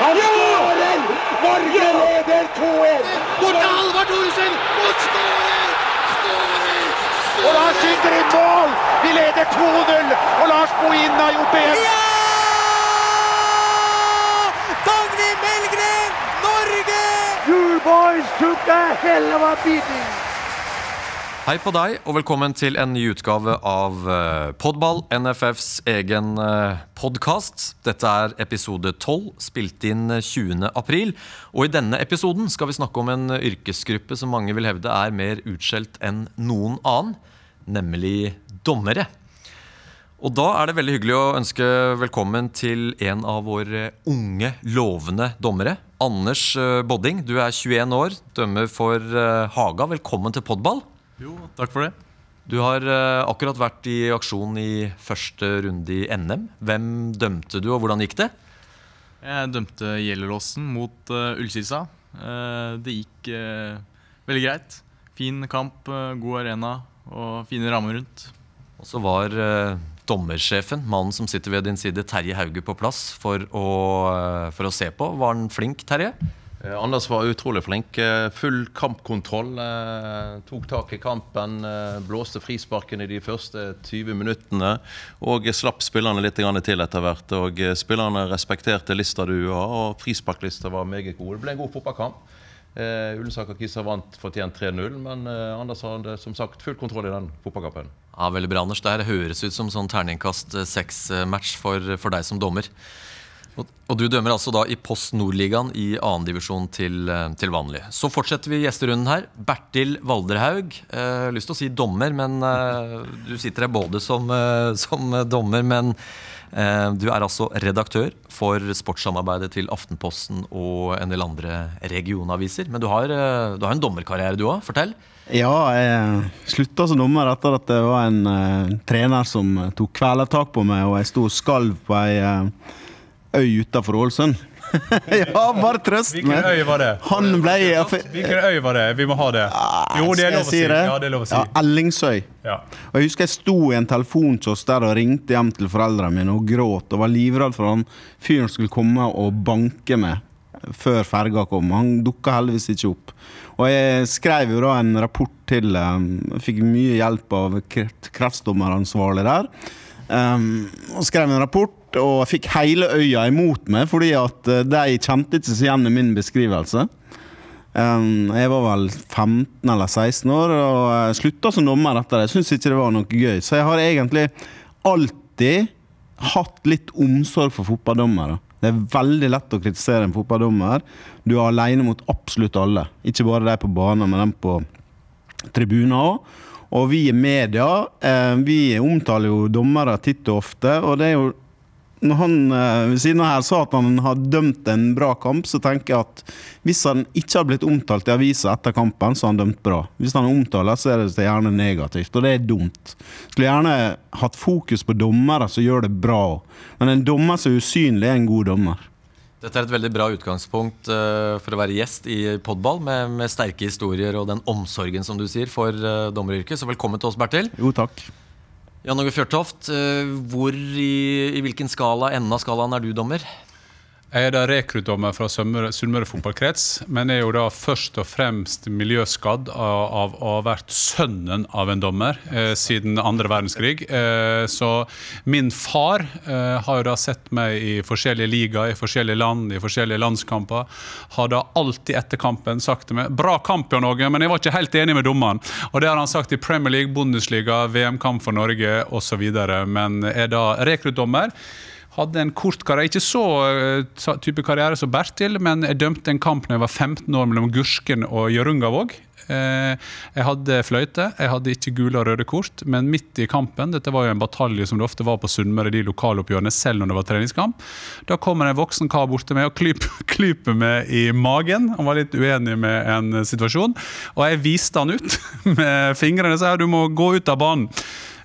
Han skårer! Norge leder 2-1! Bort til Halvard Thoresen! Og skårer! Og Lars skyter inn mål! Vi leder 2-0! Og Lars Bohin har gjort det igjen! Dagny Melgren, Norge! You boys took a hell of a beating! Hei på deg, og velkommen til en ny utgave av eh, Podball, NFFs egen uh, podkast. Dette er episode 12, spilt inn eh, 20. april. Og i denne episoden skal vi snakke om en yrkesgruppe som mange vil hevde er mer utskjelt enn noen annen, nemlig dommere. Og da er det veldig hyggelig å ønske velkommen til en av våre unge, lovende dommere. Anders eh, Bodding, du er 21 år, dømmer for eh, Haga. Velkommen til Podball. Jo, takk for det. Du har eh, akkurat vært i aksjon i første runde i NM. Hvem dømte du, og hvordan gikk det? Jeg dømte Gjelleråsen mot uh, Ullkisa. Uh, det gikk uh, veldig greit. Fin kamp, uh, god arena og fine rammer rundt. Og så var eh, dommersjefen, mannen som sitter ved din side, Terje Hauge, på plass for å, eh, for å se på. Var han flink, Terje? Eh, Anders var utrolig flink. Eh, Full kampkontroll. eh, Tok tak i kampen. Blåste frisparken i de første 20 minuttene. Og slapp spillerne litt til etter hvert. Og spillerne respekterte lista du har, og frisparklista var meget god. Det ble en god fotballkamp. Eh, Ullensaker Kisa vant fortjent 3-0, men Anders hadde som sagt full kontroll i den fotballkampen. Ja, Veldig bra, Anders. Det her høres ut som sånn terningkast seks-match for, for deg som dommer. Og, du dømmer altså da i Post Nordligaen i annendivisjon til, eh, til vanlig. Så fortsetter vi gjesterunden her. Bertil Valderhaug. Eh, lyst til å si dommer, men eh, du sitter her både som, eh, som dommer, men eh, du er altså redaktør for sportssamarbeidet til Aftenposten og en del andre regionaviser. Men du har, eh, du har en dommerkarriere, du òg. Fortell. Ja, jeg slutta som dommer etter at det var en eh, trener som tok kvelertak på meg, og jeg sto og skalv på ei øy utafor Ålesund. ja, bare trøst Hvilken meg. øy var det? Han ble Hvilken øy var det? Vi må ha det. Jo, det er lov å si. det? Ja, det er lov å si. Ja, Ellingsøy. Ja. Og Jeg husker jeg sto i en telefonkiosk der og ringte hjem til foreldrene mine og gråt og var livredd for han fyren skulle komme og banke meg før ferga kom. Han dukka heldigvis ikke opp. Og jeg skrev jo da en rapport til um, Fikk mye hjelp av kreftdommeransvarlig der. Um, og skrev en rapport, og jeg fikk hele øya imot meg, fordi at eh, de kjente ikke seg igjen i min beskrivelse. Um, jeg var vel 15 eller 16 år og uh, slutta som dommer etter det. Jeg syntes ikke det var noe gøy. Så jeg har egentlig alltid hatt litt omsorg for fotballdommere. Det er veldig lett å kritisere en fotballdommer. Du er alene mot absolutt alle. Ikke bare de på banen, men de på tribunen òg. Og vi i media eh, vi omtaler jo dommere titt og ofte. Og det er jo når han eh, ved siden av her sa at han har dømt en bra kamp, så tenker jeg at hvis han ikke har blitt omtalt i avisa etter kampen, så har han dømt bra. Hvis han omtaler, så er det gjerne negativt, og det er dumt. Skulle gjerne hatt fokus på dommere som gjør det bra. Men en dommer som er usynlig, er en god dommer. Dette er et veldig bra utgangspunkt eh, for å være gjest i Podball, med, med sterke historier og den omsorgen som du sier for uh, dommeryrket. Så velkommen til oss, Bertil. Jo, takk. Jan Åge Fjørtoft, eh, hvor i, i hvilken skala, enden av skalaen er du dommer? Jeg er da rekruttdommer fra Sunnmøre fotballkrets, men er jo da først og fremst miljøskadd av å ha vært sønnen av en dommer eh, siden andre verdenskrig. Eh, så min far eh, har jo da sett meg i forskjellige ligaer, i forskjellige land, i forskjellige landskamper. Har da alltid etter kampen sagt til meg 'bra kamp, Jan Åge', men jeg var ikke helt enig med dommeren. Og det har han sagt i Premier League, Bundesliga, VM-kamp for Norge osv. Men er da rekruttdommer. Hadde en kort karriere, ikke så eh, type karriere som Bertil, men jeg dømte en kamp da jeg var 15 år mellom Gursken og Hjørungavåg. Eh, Jeg hadde fløyte, jeg hadde ikke gule og røde kort, men midt i kampen, dette var jo en batalje som det ofte var på Sunnmøre, de lokaloppgjørene, selv når det var treningskamp, da kommer en voksen kar bort til meg og klyper, klyper meg i magen. Han var litt uenig med en situasjon, og jeg viste han ut med fingrene og sa du må gå ut av banen.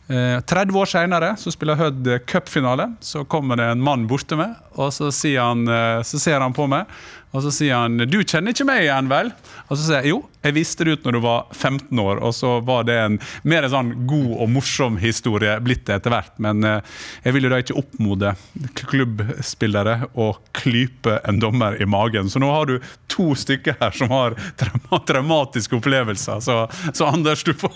Eh, 30 år senere så spiller Hødd cupfinale. Så kommer det en mann borte med, og så, han, eh, så ser han på meg Og så sier han 'du kjenner ikke meg igjen, vel?' Og så sier jeg 'jo, jeg visste det ut når du var 15 år', og så var det en mer en sånn god og morsom historie blitt det etter hvert. Men eh, jeg vil jo da ikke oppmode klubbspillere å klype en dommer i magen. Så nå har du to stykker her som har trauma traumatiske opplevelser. Så, så Anders, du får,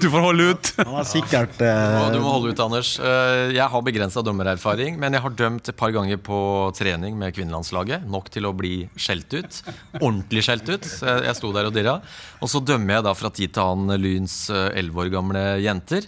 du får holde ut. Han har sikkert eh, Du må holde ut, Anders. Eh, Jeg har begrensa dommererfaring, men jeg har dømt et par ganger på trening med kvinnelandslaget. Nok til å bli skjelt ut. Ordentlig skjelt ut. Jeg jeg sto der og dirra. Og så dømmer jeg da fra tid til annen Lyns elleve år gamle jenter.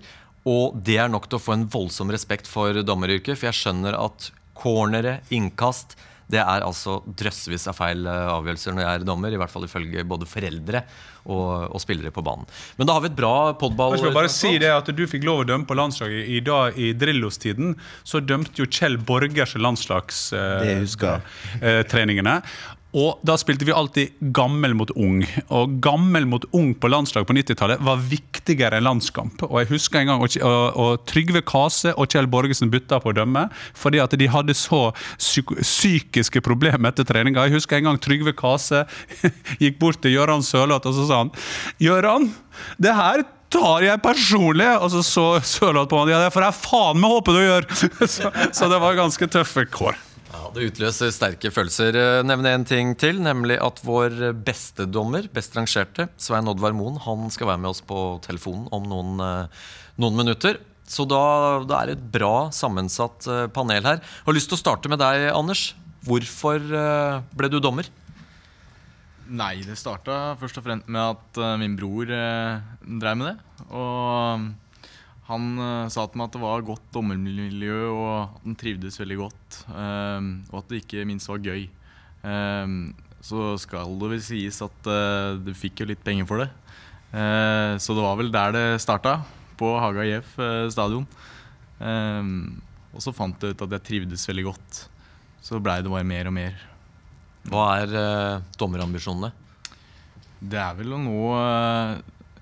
Og det er nok til å få en voldsom respekt for dommeryrket, for jeg skjønner at cornere, innkast det er altså drøssevis av feil eh, avgjørelser når jeg er dommer, i hvert fall ifølge både foreldre og, og spillere på banen. Men da har vi et bra podball... Jeg skal bare si det at Du fikk lov å dømme på landslaget. I dag i Drillos-tiden så dømte jo Kjell Borgers landslagstreningene. Eh, jeg. Og da spilte vi alltid gammel mot ung. Og gammel mot ung på landslag på 90-tallet var viktigere enn landskamp. Og jeg husker en gang og, og, og Trygve Kase og Kjell Borgesen bytta på å dømme fordi at de hadde så psyk psykiske problemer etter treninga. Jeg husker en gang Trygve Kase gikk bort til Gøran Sørloth og så sa han Gøran, det her tar jeg personlig! Og så så Sørloth på han. Ja, det får jeg faen meg håpe du gjør! så, så det var ganske tøffe kår. Det utløser sterke følelser. Eh, Nevne en ting til, nemlig at vår beste dommer, best rangerte, Svein Oddvar Moen, han skal være med oss på telefonen om noen, eh, noen minutter. Så da, da er det et bra sammensatt eh, panel her. Jeg har lyst til å starte med deg, Anders. Hvorfor eh, ble du dommer? Nei, det starta først og fremst med at eh, min bror drev med det. Og han uh, sa til meg at det var godt dommermiljø, og at han trivdes veldig godt. Um, og at det ikke minst var gøy. Um, så skal det vel sies at uh, du fikk jo litt penger for det. Uh, så det var vel der det starta, på Haga IF stadion. Um, og så fant jeg ut at jeg trivdes veldig godt. Så blei det bare mer og mer. Hva er dommerambisjonene? Det er vel å nå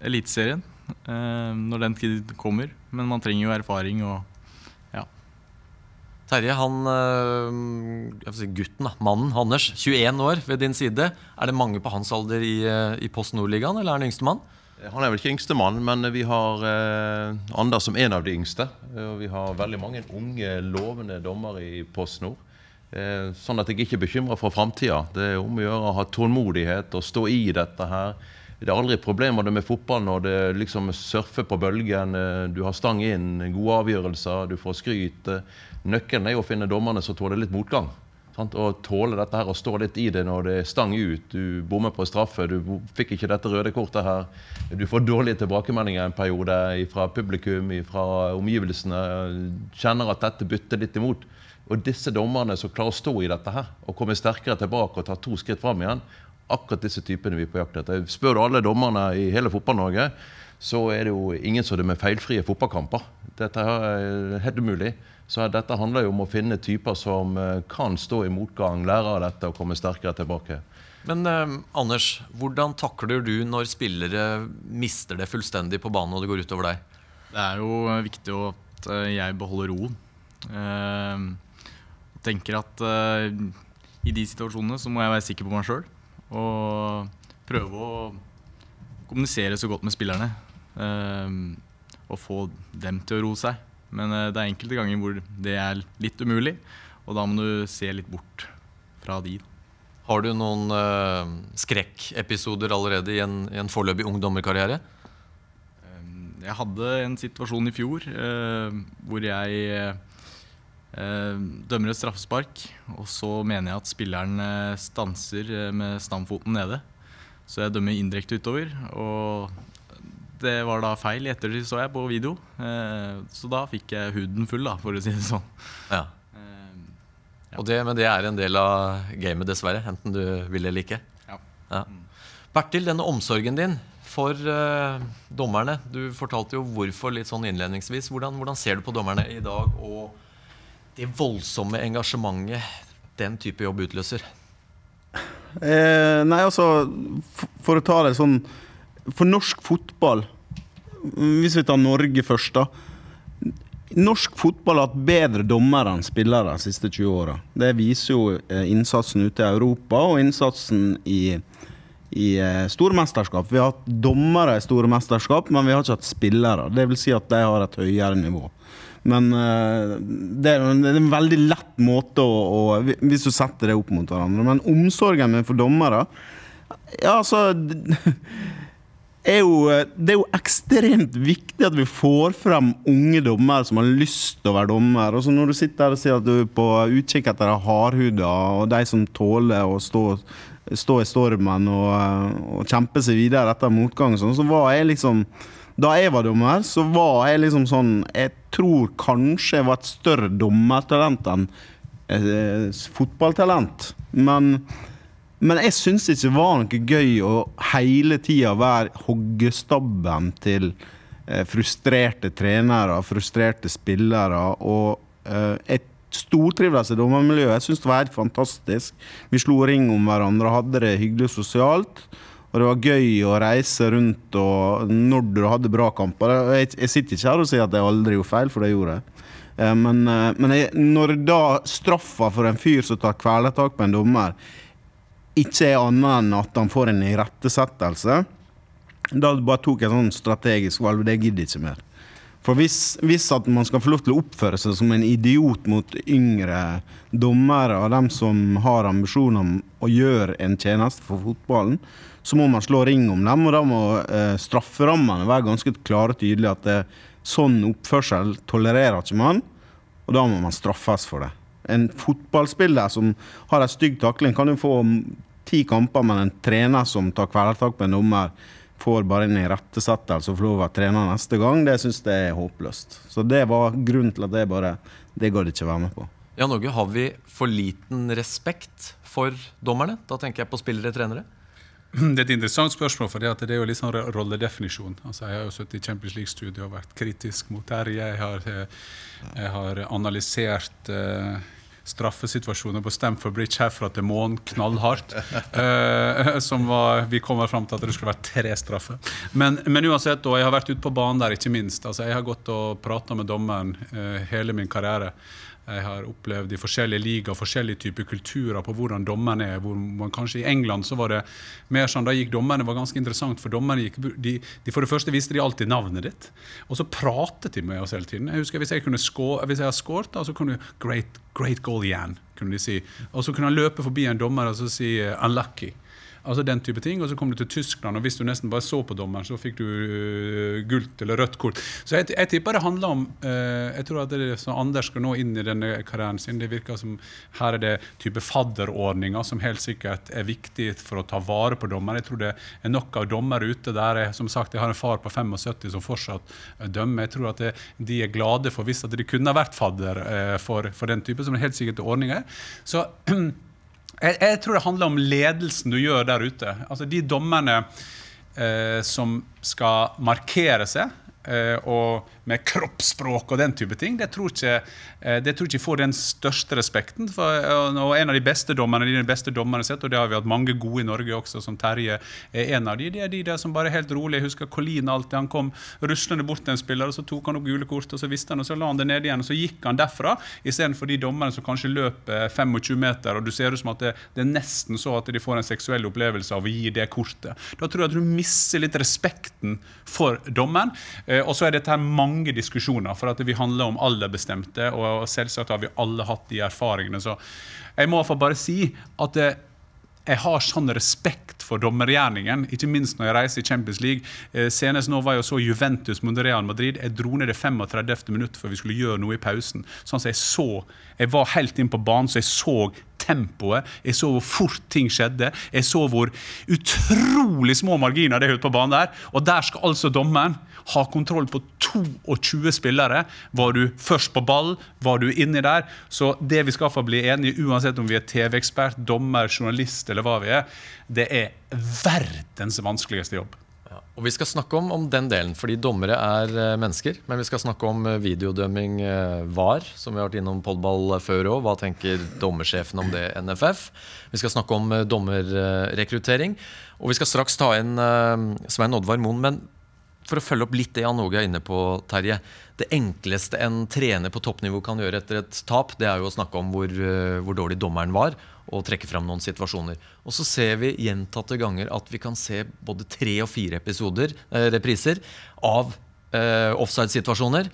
Eliteserien når den tid kommer. Men man trenger jo erfaring og Terje, han eh, jeg si gutten, da, mannen Anders, 21 år ved din side. Er det mange på hans alder i, eh, i Post Nord-ligaen, eller er han yngstemann? Han er vel ikke yngstemann, men vi har eh, Anders som en av de yngste. Og vi har veldig mange unge, lovende dommere i Post Nord. Eh, sånn at jeg ikke er bekymra for framtida. Det er om å gjøre å ha tålmodighet og stå i dette her. Det er aldri problemer med fotball når det liksom surfer på bølgen. eh, Du har stang inn, gode avgjørelser, du får skryt. Nøkkelen er jo å finne dommerne som tåler litt motgang. Sant? Og tåle dette her og stå litt i det når det er stang ut. Du bommer på straffe, du fikk ikke dette røde kortet her. Du får dårlige tilbakemeldinger en periode fra publikum, fra omgivelsene. Kjenner at dette bytter litt imot. Og disse dommerne som klarer å stå i dette her og komme sterkere tilbake og ta to skritt fram igjen, akkurat disse typene vi er på jakt etter. Spør du alle dommerne i hele Fotball-Norge, så er det jo ingen som dømmer feilfrie fotballkamper. Dette er helt umulig. Så dette handler jo om å finne typer som eh, kan stå i motgang, lære av dette og komme sterkere tilbake. Men eh, Anders, hvordan takler du når spillere mister det fullstendig på banen og det går utover deg? Det er jo viktig at eh, jeg beholder roen. Eh, tenker at eh, i de situasjonene så må jeg være sikker på meg sjøl. Og prøve å kommunisere så godt med spillerne. eh, og få dem til å roe seg. Men eh, det er enkelte ganger hvor det er litt umulig, og da må du se litt bort fra de. Har du noen uh, skrekkepisoder allerede i en, i en foreløpig ung dommerkarriere? Jeg hadde en situasjon i fjor hvor jeg dømmer et straffespark, og så mener jeg at spilleren eh, stanser eh, med stamfoten nede. Så jeg dømmer indirekte utover, og det var da feil. I ettertid så jeg på video, eh, så da fikk jeg huden full, da, for å si det sånn. Ja. Ja. Og det, men det er en del av gamet, dessverre. Enten du vil eller ikke. Ja. Bertil, denne omsorgen din for uh, dommerne. Du fortalte jo hvorfor litt sånn innledningsvis. Hvordan, hvordan ser du på dommerne i dag og det voldsomme engasjementet den type jobb utløser? Eh, nei, altså for, For å ta det sånn For norsk fotball, hvis vi tar Norge først, da. Norsk fotball har hatt bedre dommere enn spillere de siste 20 åra. Det viser jo eh, innsatsen ute i Europa og innsatsen i, i eh, store mesterskap. Vi har hatt dommere i store mesterskap, men vi har ikke hatt spillere. Det vil si at de har et høyere nivå. Men eh, det er, det er en veldig lett måte å, å Hvis du setter det opp mot hverandre. Men omsorgen min for dommere Ja, altså er jo, det er jo ekstremt viktig at vi får frem unge dommere som har lyst til å være dommer. Og så Når du sitter der og sier at du er på utkikk etter hardhuda og de som tåler å stå, stå i stormen og, og, kjempe seg videre etter motgang, sånn, så var jeg liksom Da jeg var dommer, så var jeg liksom sånn Jeg tror kanskje jeg var et større dommertalent enn eh, fotballtalent. Men men jeg syns ikke det var noe gøy å hele tida være hoggestabben til eh, frustrerte trenere, frustrerte spillere. Og eh, jeg stortrivdes i dommermiljøet. Jeg syns det var helt fantastisk. Vi slo ring om hverandre, hadde det hyggelig sosialt. Og det var gøy å reise rundt og når du hadde bra kamper. Jeg, jeg sitter ikke her og sier at jeg aldri gjorde feil, for det gjorde jeg. Eh, men, eh, men jeg, når da straffa for en fyr som tar kvelertak på en dommer ikke er annet enn at han får en irettesettelse, da bare tok jeg sånn strategisk valg. Det gidder jeg ikke mer. For hvis, hvis, at man skal få lov til å oppføre seg som en idiot mot yngre dommere og dem som har ambisjoner om å gjøre en tjeneste for fotballen, så må man slå ring om dem. Og da må eh, strafferammene være ganske klare og tydelige at det, sånn oppførsel tolererer ikke man, og da må man straffes for det. En fotballspiller som har en stygg takling, kan jo få ti kamper, men en trener som tar kvelertak på en dommer, får bare en irettesettelse og får lov å trene neste gang, det syns jeg er håpløst. Så det var grunnen til at jeg bare Det gadd ikke være med på. Ja, Norge, har vi for liten respekt for dommerne? Da tenker jeg på spillere og trenere. Det er et interessant spørsmål, for det er jo litt sånn rolledefinisjon. Altså, jeg har jo sittet i Champions League-studio og vært kritisk mot Terje. Jeg eh, jeg har analysert uh, straffesituasjoner på Stamford Bridge herfra til månen knallhardt. Uh, som var, Vi kommer fram til at det skulle vært tre straffer. Men, men, uansett, og jeg har vært ute på banen der, ikke minst. Altså, jeg har gått og prata med dommeren uh, hele min karriere. Jeg har opplevd i forskjellige ligaer forskjellige typer kulturer på hvordan dommerne er. hvor man kanskje I England så var det mer sånn, da gikk dommerne var ganske interessant, for dommerne gikk, de, de For det første visste de alltid navnet ditt, og så pratet de med oss hele tiden. Jeg husker Hvis jeg kunne score, hvis jeg har skåret, så kunne du great, 'Great goal, Jan', kunne de si. Og så kunne han løpe forbi en dommer og så si 'unlucky'. Altså den type ting, Og så kom du til Tyskland, og hvis du nesten bare så på dommeren, så fikk du uh, gult eller rødt kort. Så jeg, jeg tipper det handler om uh, Jeg tror at det er så Anders skal nå inn i denne karrieren sin. Det virker som her er det type fadderordninger som helt sikkert er viktig for å ta vare på dommere. Jeg tror det er nok av dommere ute der. Jeg, som sagt, jeg har en far på 75 som fortsatt uh, dømmer. Jeg tror at det, de er glade for hvis at de kunne vært fadder for, for den type, som det helt sikkert ordninger. Så Jeg, jeg, tror det handler om ledelsen du gjør der ute. Altså De dommerne eh, som skal markere seg, eh, og med kroppsspråk og den type ting, det tror ikke, eh, det tror ikke får den største respekten. For, eh, og En av de beste dommerne de beste dommerne sett, og det har vi hatt mange gode i Norge også, som Terje er en av de, det er de der som bare er helt rolig. Jeg husker Colin alltid, han kom ruslende bort til en spiller, og så tok han opp gule kort, og så visste han, og så la han det ned igjen, og så gikk han derfra, istedenfor de dommerne som kanskje løper 25 meter, og du ser ut som at det, det, er nesten så at de får en seksuell opplevelse av å gi det kortet. Da tror jeg at du mister litt respekten for dommeren. Eh, og så er dette her mange mange diskusjoner, for at vi handler om alderbestemte, og selvsagt har vi alle hatt de erfaringene. Så jeg må bare si at det, jeg har sånn respekt for dommergjerningen, ikke minst når jeg reiser i Champions League. Eh, senest nå var jeg så Juventus mot Real Madrid. Jeg dro ned det 35. minutt før vi skulle gjøre noe i pausen. Sånn at jeg så, jeg var helt inn på banen, så jeg så tempoet. Jeg så hvor fort ting skjedde. Jeg så hvor utrolig små marginer det er ute på banen der. Og der skal altså dommeren ha kontroll på 22 spillere. Var du først på ball, var du inni der. Så det vi skal få bli enige uansett om vi er TV-ekspert, dommer, journalist eller hva vi er, det er verdens vanskeligste jobb. Og Vi skal snakke om, om, den delen, fordi dommere er uh, mennesker. Men vi skal snakke om uh, videodømming uh, VAR, som vi har vært innom podball før òg. Hva tenker dommersjefen om det, NFF? Vi skal snakke om dommerrekruttering. Og vi skal straks ta inn Svein Oddvar Moen. Men For å følge opp litt det Jan Åge er inne på, Terje. Det enkleste en trener på toppnivå kan gjøre etter et tap, det er jo å snakke om hvor, eh, hvor dårlig dommeren var, og trekke fram noen situasjoner. Og så ser vi gjentatte ganger at vi kan se både tre og fire episoder, eh, repriser av eh, offside-situasjoner.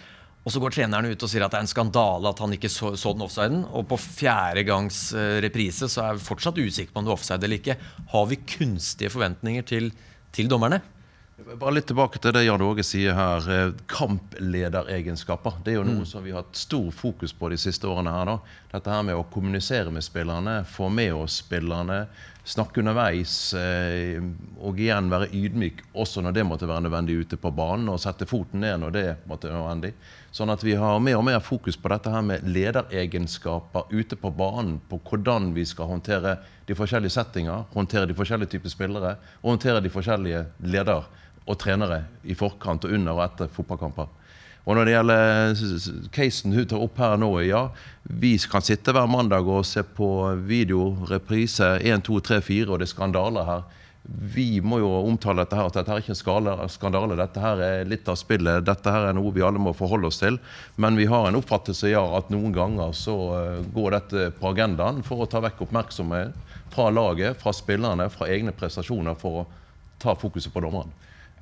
Og så går treneren ut og sier at det er en skandale at han ikke så, så den offsiden. Og på fjerde gangs eh, reprise så er vi fortsatt usikre på om det er offside eller ikke. Har vi kunstige forventninger til, til dommerne? Bare litt tilbake til det Jan Åge sier her. eh, Kamplederegenskaper. Det er jo noe som vi har hatt stor fokus på de siste årene. her da. Dette her med å kommunisere med spillerne, få med oss spillerne, snakke underveis. eh, Og igjen være ydmyk også når det måtte være nødvendig ute på banen. Og sette foten ned når det måtte være nødvendig. Sånn at vi har mer og mer fokus på dette her med lederegenskaper ute på banen. På hvordan vi skal håndtere de forskjellige settinger, håndtere de forskjellige typer spillere og håndtere de forskjellige ledere og trenere i forkant og under og etter fotballkamper. Og når det gjelder casen du tar opp her nå, ja. Vi kan sitte hver mandag og se på video, reprise 1, 2, 3, 4, og det er skandaler her. Vi må jo omtale dette her at dette her er ikke en skandale. Dette her er litt av spillet. Dette her er noe vi alle må forholde oss til. Men vi har en oppfattelse ja, at noen ganger så eh, går dette på agendaen for å ta vekk oppmerksomhet fra laget, fra spillerne, fra egne prestasjoner for å ta fokuset på dommeren.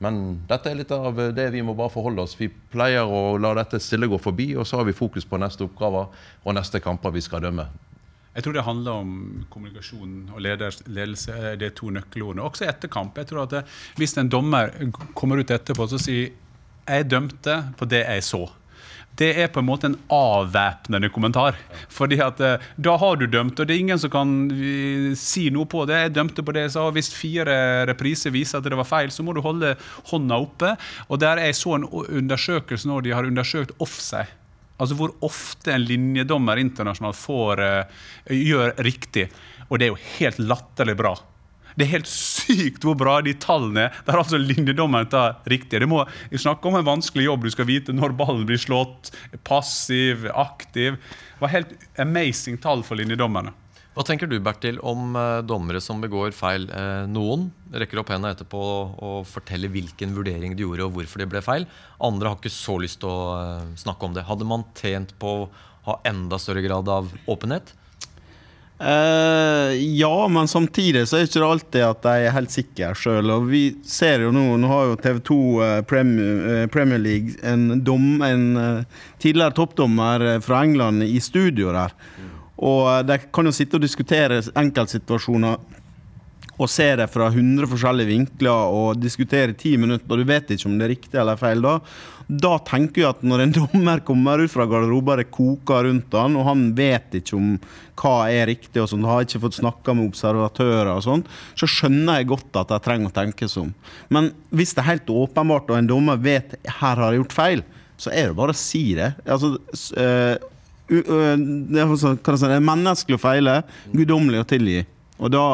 Men dette er litt av det vi må bare forholde oss. Vi pleier å la dette stille gå forbi, og så har vi fokus på neste oppgaver og neste kamper vi skal dømme. Jeg tror det handler om kommunikasjon og ledelse. Det er to nøkkelordene. Også etter kamp. Jeg tror at det, Hvis en dommer kommer ut etterpå og sier jeg dømte på det jeg så. Det er på en måte en avvæpnende kommentar. Fordi at eh, Da har du dømt, og det er ingen som kan eh, si noe på det. Jeg dømte på det jeg sa. Hvis fire repriser viser at det var feil, så må du holde hånda oppe. Og der Jeg så en undersøkelse når de har undersøkt offside. Altså hvor ofte en linjedommer internasjonalt får eh, gjør riktig. Og det er jo helt latterlig bra. Det er helt sykt hvor bra de tallene er. Der altså linjedommeren tar riktig. Det må snakke om en vanskelig jobb. Du skal vite når ballen blir slått. Passiv, aktiv. Det var helt amazing tall for linjedommerne. Hva tenker du Bertil, om eh, dommere som begår feil? Eh, noen rekker opp hendene etterpå og forteller hvilken vurdering de gjorde og hvorfor det ble feil. Andre har ikke så lyst til å eh, snakke om det. Hadde man tjent på å ha enda større grad av åpenhet? Eh, ja, men samtidig så er det ikke alltid at de er helt sikre sjøl. Og vi ser jo nå Nå har jo TV 2 uh, Premier, uh, Premier League en, dom, en eh, tidligere toppdommer eh, fra England i studio der. Og eh, de kan jo sitte og diskutere enkeltsituasjoner og se det fra 100 forskjellige vinkler og diskutere i ti minutter, og du vet ikke om det er riktig eller feil, da, da tenker jeg at når en dommer kommer ut fra garderoben, det koker rundt han, og han vet ikke om hva er riktig, og sånn, har ikke fått snakka med observatører og sånn, så skjønner jeg godt at jeg trenger å tenke som. om. Men hvis det er helt åpenbart, og en dommer vet her har jeg gjort feil, så er det bare å si det. Altså, øh, øh, det er sånn- si, det er menneskelig å feile, guddommelig å tilgi. Og da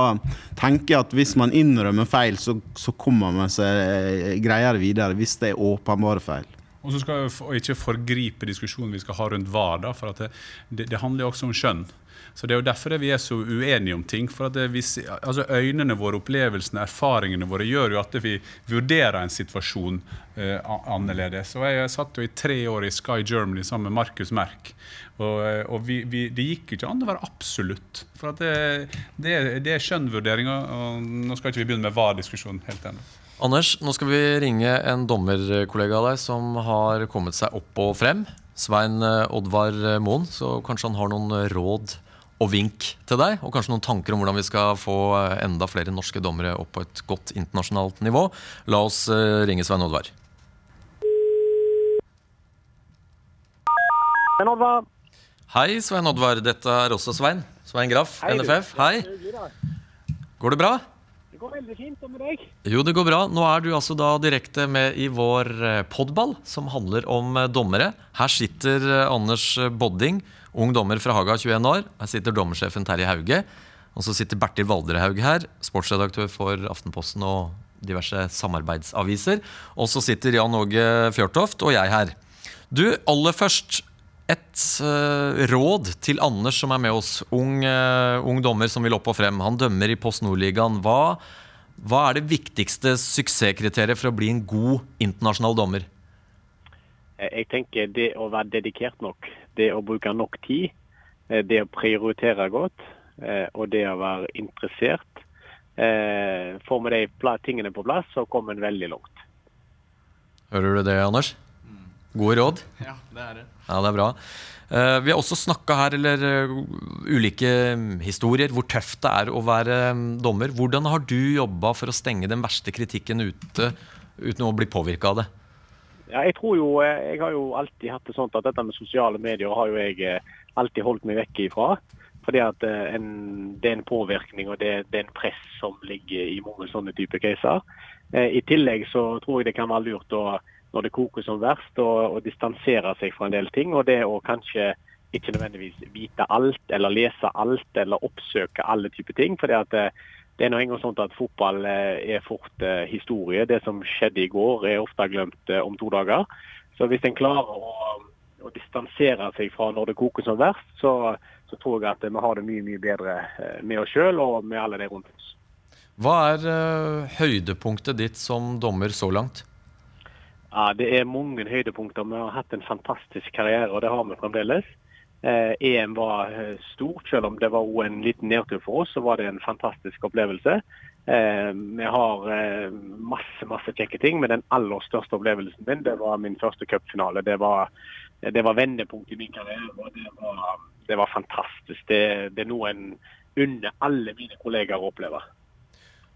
tenker jeg at hvis man innrømmer feil, så, så kommer man seg eh, greiere videre. Hvis det er åpenbare feil. Og så skal vi ikke forgripe diskusjonen vi skal ha rundt VAR. da, for det, det, det handler jo også om skjønn. Så Det er jo derfor vi er så uenige om ting. for vi, altså Øynene våre, opplevelsene, erfaringene våre gjør jo at vi vurderer en situasjon eh, annerledes. Og Jeg satt jo i tre år i Sky Germany sammen med Markus Merk. Og, eh, og vi, vi, Det gikk jo ikke an å være absolutt. For det, det, det er skjønnvurderinger. og Nå skal ikke vi begynne med VAR-diskusjonen helt ennå. Anders, nå skal vi ringe en dommerkollega av deg som har kommet seg opp og frem. Svein eh, Oddvar Moen. Så kanskje han har noen råd og vink til deg, og kanskje noen tanker om hvordan vi skal få eh, enda flere norske dommere opp på et godt internasjonalt nivå. La oss eh, ringe Svein Oddvar. Svein Oddvar, Hei, Svein Oddvar. Dette er også Svein. Svein Graff, Hei. NFF. Hei. Går det bra? Det går veldig fint, og med deg? Jo, det går bra. Nå er du altså da direkte med i vår eh, podball, som handler om dommere. Her sitter Anders Bodding, ung dommer fra Haga, 21 år. Her sitter dommersjefen Terje Hauge. Og så sitter Bertil Valderhaug her, sportsredaktør for Aftenposten og diverse samarbeidsaviser. Og så sitter Jan Åge Fjørtoft og jeg her. Du, aller først et uh, råd til Anders som er med oss. Ung, uh, ung dommer som vil opp og frem. Han dømmer i Post Nord-ligaen. Hva, Hva er det viktigste suksesskriteriet for å bli en god internasjonal dommer? Eh, Jeg tenker det å være dedikert nok, det å bruke nok tid, eh, det å prioritere godt eh, og det å være interessert. Eh, Får vi de tingene på plass, så kommer en veldig langt. Hører du det, Anders? Gode råd? Ja, det er det. Ja, det er bra. Eh, vi har også snakka her, eller ulike mm, historier, hvor tøft det er å være mm, dommer. Hvordan har du jobba for å stenge den verste kritikken ute uten å bli påvirka av det? Ja, jeg tror jo, eh, jeg har jo alltid hatt det sånn at dette med sosiale medier har jo jeg eh, alltid holdt meg vekk ifra. Fordi at eh, en, det er en påvirkning og det, det er en press som ligger i mange sånne typer caser. I tillegg så tror jeg det kan være lurt å, når det koker som verst, å, å distansere seg fra en del ting. Og det å kanskje ikke nødvendigvis vite alt, eller lese alt, eller oppsøke alle typer ting. fordi at eh, det er nå engang sånn at fotball eh, er fort eh, historie. Det som skjedde i går, er ofte glemt eh, om to dager. Så hvis en klarer å, å distansere seg fra når det koker som verst, så, så tror jeg at vi har det mye mye bedre med oss sjøl og med alle de rundt oss. Hva er høydepunktet ditt som dommer så langt? Ja, Det er mange høydepunkter. Vi har hatt en fantastisk karriere, og det har vi fremdeles. Eh, EM var eh, stort, selv om det var en liten nedtur for oss. Så var det en fantastisk opplevelse. Eh, vi har eh, masse masse kjekke ting, men den aller største opplevelsen min det var min første cupfinale. Det var, det var vendepunkt i min karriere, og det var, det var fantastisk. Det, det er noe en unner alle mine kollegaer å oppleve.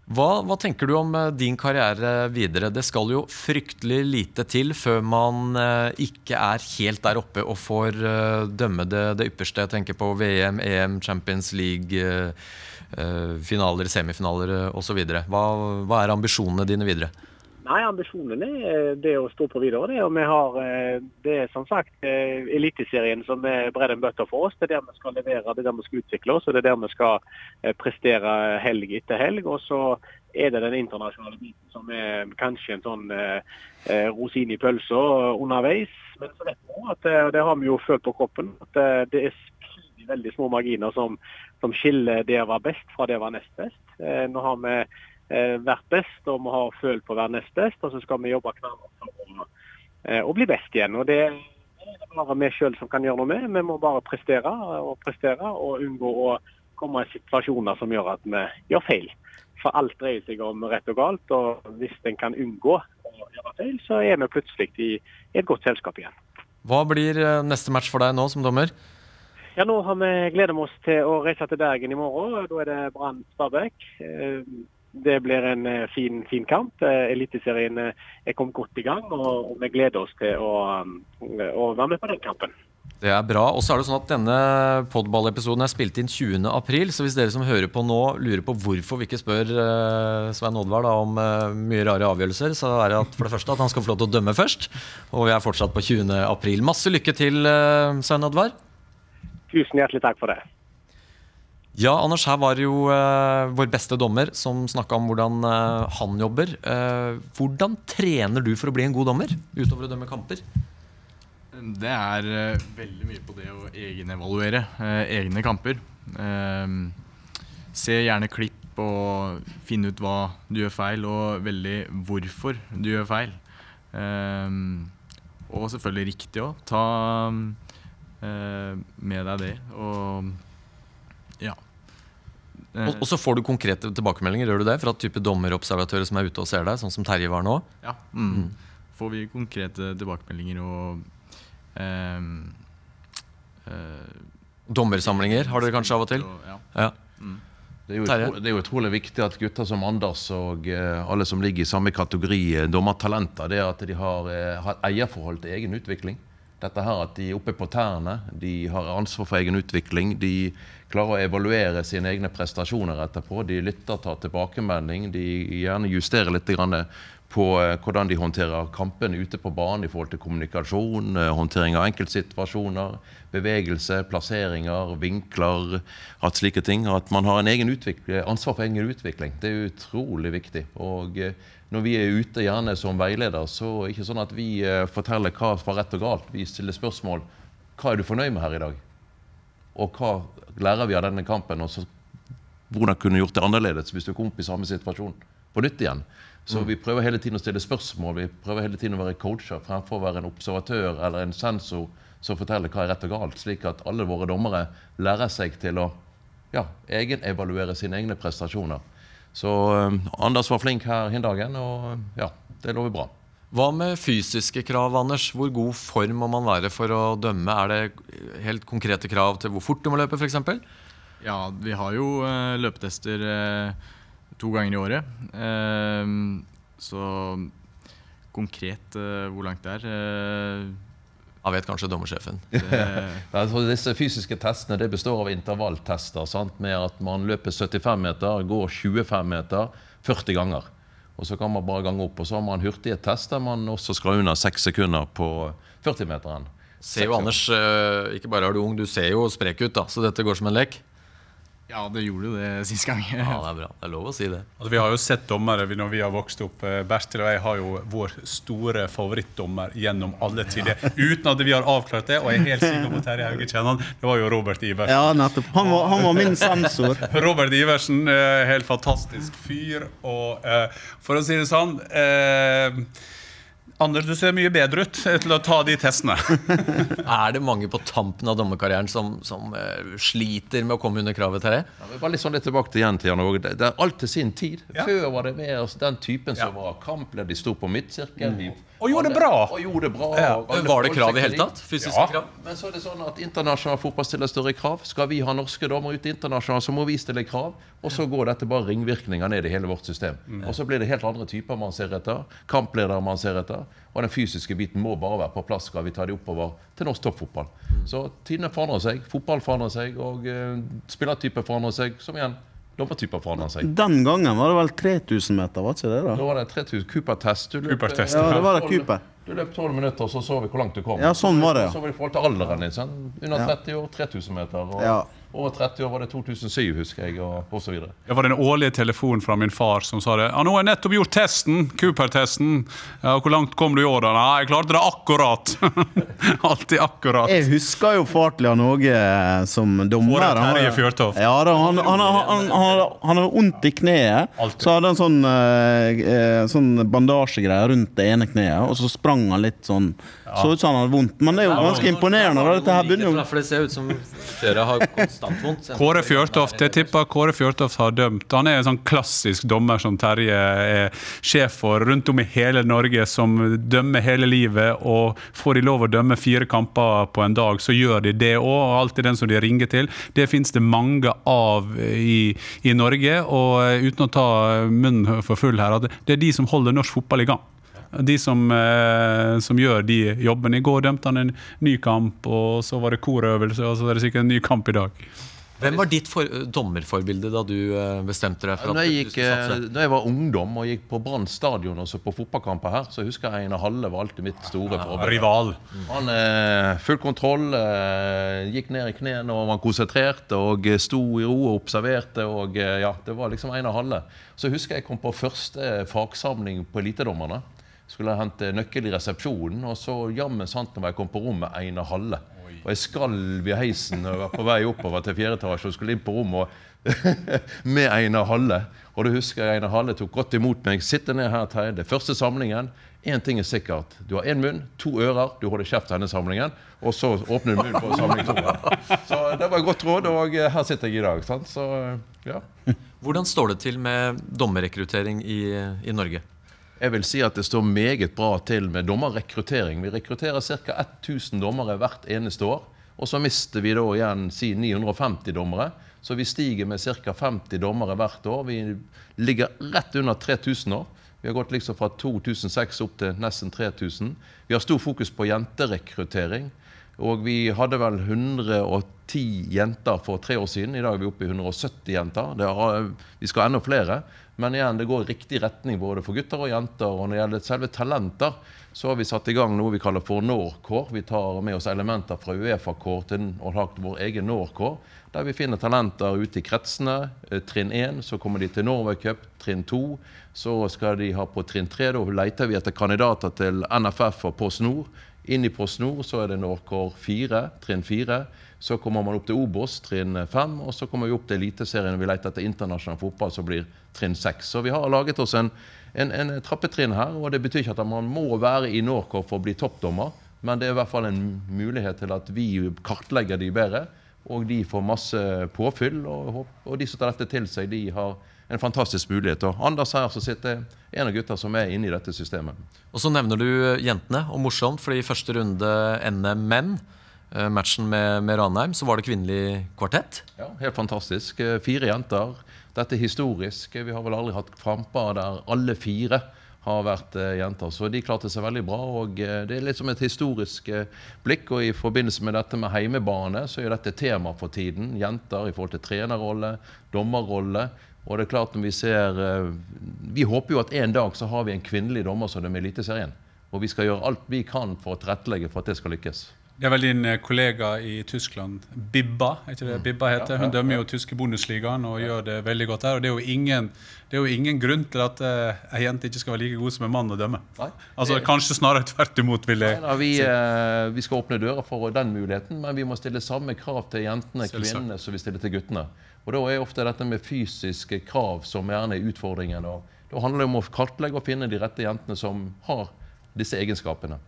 Hva, hva tenker du om eh, din karriere videre? Det skal jo fryktelig lite til før man eh, ikke er helt der oppe og får eh, dømme det, det ypperste. Jeg tenker på VM, EM, Champions League, finaler, semifinaler osv. Hva, hva er ambisjonene dine videre? Nei, ambisjonen er eh, det å stå på videre. Det, og vi har, eh, det er som sagt eh, Eliteserien som er bread and butter for oss. Det er der vi skal levere, det er der vi skal utvikle oss og det er der vi skal prestere helg etter helg. Og så er det den internasjonale biten som er kanskje en sånn rosin i pølsa underveis. Men så vet vi eh, og det har vi jo følt på kroppen, at det er veldig, små marginer som, som skiller det å være best fra det å være nest best. Nå har vi vært best, og vi har følt på å være nest best, og så skal vi jobbe knallhardt for å, eh, bli best igjen. og det er det bare vi sjøl som kan gjøre noe med. Vi må bare prestere og prestere og unngå å komme i situasjoner som gjør at vi gjør feil. For alt dreier seg om rett og galt, og hvis en kan unngå å gjøre feil, så er vi plutselig i et godt selskap igjen. Hva blir eh, neste match for deg nå som dommer? Ja, Nå har vi gleder vi oss til å reise til Bergen i morgen. Da er det Brann Stabæk. Det blir en eh, fin, fin kamp. Eh, Eliteserien eh, er kommet godt i gang, og og vi gleder oss til å, å være med på den kampen. Det er bra. Og så er det sånn at Denne podballepisoden er spilt inn 20. april, så hvis dere som hører på nå lurer på hvorfor vi ikke spør Svein Oddvar da, om mye rare avgjørelser, så er det at for det første at han skal få lov til å dømme først. Og vi er fortsatt på 20. april. Masse lykke til, Svein Oddvar. Tusen hjertelig takk for det. Ja, Anders, her var jo uh, vår beste dommer som snakka om hvordan uh, han jobber. Uh, hvordan trener du for å bli en god dommer, utover å dømme kamper? Det er veldig mye på det å egenevaluere egne kamper. Se gjerne klipp og finne ut hva du gjør feil, og veldig hvorfor du gjør feil. Og selvfølgelig riktig òg. Ta med deg det, og ja. Og, og så får du konkrete tilbakemeldinger gjør du det, fra type dommerobservatører som er ute og ser deg, sånn som Terje var nå? Ja. Mm. Får vi konkrete tilbakemeldinger og um, uh, Dommersamlinger har dere kanskje av og til? og- ja. Ja. Det er, jo det er jo utrolig viktig at gutter som Anders og uh, alle som ligger i samme kategori eh, dommertalenter, det er at de har, uh, har eierforhold til egen utvikling. Dette her At de er oppe på tærne, de har ansvar for egen utvikling. De klarer å evaluere sine egne prestasjoner etterpå. De lytter, tar tilbakemelding. De gjerne justerer litt på eh, hvordan de håndterer kampene ute på banen i forhold til kommunikasjon, eh, håndtering av enkeltsituasjoner, bevegelse, plasseringer, vinkler, at slike ting. At man har ansvar for egen utvikling. Det er utrolig viktig. Og eh, når vi er ute gjerne som veileder, så er det ikke sånn at vi eh, forteller hva som var rett og galt. Vi stiller spørsmål. Hva er du fornøyd med her i dag? Og hva lærer vi av denne kampen? Og så, hvordan kunne du gjort det annerledes hvis du kom opp i samme situasjon? på nytt igjen. Så vi prøver hele tiden å stille spørsmål, vi prøver hele tiden å være coacher fremfor å være en observatør eller en sensor som forteller hva er rett og galt, slik at alle våre dommere lærer seg til å ja, egenevaluere sine egne prestasjoner. Så eh, Anders var flink her den dagen, og ja, det lover bra. Hva med fysiske krav, Anders? Hvor god form må man være for å dømme? Er det helt konkrete krav til hvor fort du må løpe, f.eks.? Ja, vi har jo eh, løpetester eh, to ganger i året. Eh, så konkret eh, hvor langt det er Da vet kanskje dommersjefen. Altså, disse fysiske testene det består av intervalltester. Sant? Med at man løper 75 meter, går 25 meter 40 ganger. Og så kan man bare gange opp. Og så har man hurtige tester man også skal under 6 sekunder på 40-meteren. Ser jo Anders, eh, ikke bare er du ung, du ser jo sprek ut, da, så dette går som en lek. Ja, det gjorde jo det sist gang. Ja, det er bra. Det er lov å si det. Altså, vi har jo sett dommere når vi har vokst opp. Eh, Bertil og jeg har jo vår store favorittdommer gjennom alle tider. Uten at vi har avklart det, og jeg er helt sikker på at Terje Hauge kjenner han. Det var jo Robert Iversen. Ja, nettopp. Han var, han var min sensor. Robert Iversen, eh, helt fantastisk fyr. Og eh, for å si det sånn eh, Anders, du ser mye bedre ut til å ta de testene. Er det mange på tampen av dommerkarrieren som, som uh, sliter med å komme under kravet, Terje? Ja, bare litt sånn litt tilbake til igjen til Jan Åge. Det, det er alt til sin tid. Ja. Før var det mer altså, den typen som Ja. var kampledd. De sto på midtsirkelen. Mm. Og gjorde det bra. Og gjorde det bra. Ja. og Var det krav i hele tatt? Fysiske Ja. krav? Men så er det sånn at internasjonal fotball stiller større krav. Skal vi ha norske dommer ute internasjonalt, så må vi stille krav. Og så går dette bare ringvirkninger ned i hele vårt system. Og så blir det helt andre typer man ser etter. Kampledere man ser etter. Og den fysiske biten må bare være på plass skal vi ta det oppover til norsk toppfotball. Så tidene forandrer seg. Fotball forandrer seg, og uh, spillertyper forandrer seg. Som igjen, dommertyper forandrer seg. Den gangen var det vel 3000 meter, var ikke det? da? Da var det 3000 Cooper-test. Du Cooper-test, Ja, det var det Cooper. Du løp 12 minutter, så så vi hvor langt du kom. Ja, sånn var det, ja. Så var det i forhold til alderen din. Sånn. Under 30 år 3000 meter. Og Ja. Over 30 år var det 2007, husker jeg, og, og så videre. Det var den årlige telefonen fra min far som sa det. Ja, 'Nå har jeg nettopp gjort testen. Cooper-testen. Ja, 'Hvor langt kom du i år, da?' 'Nei, jeg klarte det akkurat.' Alltid akkurat. Jeg husker jo far til Jan Åge som dommer. Var- Terje Fjørtoft. Ja, da, han, han, han, han, han, han hadde vondt i kneet. Altid. Så hadde han sånn, eh, eh, sånn bandasjegreie rundt det ene kneet, og så sprang han litt sånn. Så ut som han hadde vondt. Men det er jo ganske imponerende. Da. Dette her begynner jo For det ser ut som flere har konstant vondt. Kåre Fjørtoft, jeg tipper Kåre Fjørtoft har dømt. Han er en sånn klassisk dommer som Terje er sjef for rundt om i hele Norge, som dømmer hele livet. Og får de lov å dømme fire kamper på en dag, så gjør de det òg. Og alltid den som de ringer til. Det fins det mange av i, i Norge. Og uten å ta munnen for full her, at det er de som holder norsk fotball i gang. De som, eh, som gjør de jobbene. I går dømte han en ny kamp, og så var det korøvelse, og så er det sikkert en ny kamp i dag. Hvem var ditt for, dommerforbilde da du eh, bestemte deg for at Når jeg, du gikk, skulle eh, satse? når jeg var ungdom og gikk på Brann stadion og så på fotballkamper her, så husker jeg Einar Halle var alltid mitt store forbilde. Rival. Han eh, full kontroll, eh, gikk ned i knærne og var konsentrert og sto i ro og observerte. og eh, ja, Det var liksom Einar Halle. Så husker jeg kom på første fagsamling på Elitedommerne. Skulle jeg hente nøkkel i resepsjonen, og så jammen sant når jeg kom på rommet Eina Halle. Og jeg skalv i heisen og var på vei oppover til fjerde etasje og skulle inn på rommet med Einar Halle. Og da husker jeg Einar Halle tok godt imot meg. Sitte ned her, Terje. Det er første samlingen. Én ting er sikkert. Du har én munn, to ører, du holder kjeft denne samlingen. Og så åpner du munnen på samling to. Så det var et godt råd, og her sitter jeg i dag. Sant? Så ja. Hvordan står det til med dommerrekruttering i, i Norge? Jeg vil si at det står meget bra til med dommerrekruttering. Vi rekrutterer ca. 1000 dommere hvert eneste år. Og så mister vi da igjen si 950 dommere. Så vi stiger med ca. 50 dommere hvert år. Vi ligger rett under 3000 år. Vi har gått liksom fra 2006 opp til nesten 3000. Vi har stor fokus på jenterekruttering. Og vi hadde vel 110 jenter for tre år siden. I dag er vi oppe i 170 jenter. Er, vi skal ha enda flere. Men igjen, det går i riktig retning både for gutter og jenter. Og når det gjelder selve talenter, så har vi satt i gang noe vi kaller for Norcore. Vi tar med oss elementer fra Uefa-kår til og har vår egen Norcore. Der vi finner talenter ute i kretsene. Eh, Trinn 1, så kommer de til Norway Cup. Trinn 2, så skal de ha på trinn 3. Da leter vi etter kandidater til NFF og Post Nord Inn i Post Nord så er det Norcore 4, trinn 4. Så kommer man opp til Obos, trinn 5. Og så kommer vi opp til Eliteserien vi leter etter internasjonal fotball, som blir trinn 6. Så vi har laget oss en, en, en trappetrinn her. Og det betyr ikke at man må være i Norcor for å bli toppdommer, men det er i hvert fall en mulighet til at vi kartlegger de bedre. Og de får masse påfyll, og, og de som tar dette til seg, de har en fantastisk mulighet. Og Anders her så sitter en av gutta som er inne i dette systemet. Og så nevner du jentene, og morsomt, fordi første runde NM menn, matchen med, med Ranheim, så var det kvinnelig kvartett. Ja, Helt fantastisk. Eh, Fire jenter. Dette er historisk. Vi har vel aldri hatt kamper der alle fire har vært eh, jenter. Så de klarte seg veldig bra. og eh, Det er litt et historisk eh, blikk. og I forbindelse med dette med heimebane, så er dette tema for tiden. Jenter i forhold til trenerrolle, dommerrolle. Og det er klart når Vi ser, eh, vi håper jo at en dag så har vi en kvinnelig dommer som dømmer Eliteserien. Og vi skal gjøre alt vi kan for å tilrettelegge for at det skal lykkes. Det er vel din eh, kollega i Tyskland, Bibba, er ikke det Bibba heter? Hun dømmer jo tyske Bundesligaen og gjør det veldig godt der. Og det er ingen, det er jo ingen grunn til at uh, ei jente ikke skal være like god som en mann å dømme. Nei. Altså Kanskje snarere tvert imot, vil jeg Nei, vi, eh, vi skal åpne døra for den muligheten, men vi må stille samme krav til jentene og kvinnene som vi stiller til guttene. Og Da er ofte dette med fysiske krav som gjerne er utfordringen. og Da handler det om å kartlegge og finne de rette jentene som har disse egenskapene.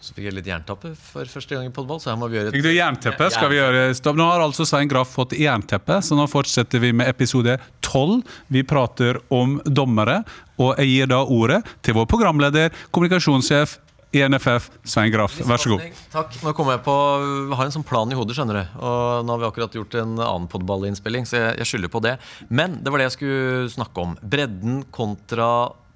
Så fikk jeg litt jerntappe for første gang i podball, så her må vi gjøre Fikk du jernteppe? Skal vi gjøre stopp? Nå har altså Svein Graff fått jernteppe, så nå fortsetter vi med episode 12. Vi prater om dommere, og jeg gir da ordet til vår programleder, kommunikasjonssjef i NFF, Svein Graff. Vær så god. Takk. Nå kommer jeg på Jeg har en sånn plan i hodet, skjønner du. Og nå har vi akkurat gjort en annen podballinnspilling, så jeg, jeg skylder på det. Men det var det jeg skulle snakke om. Bredden kontra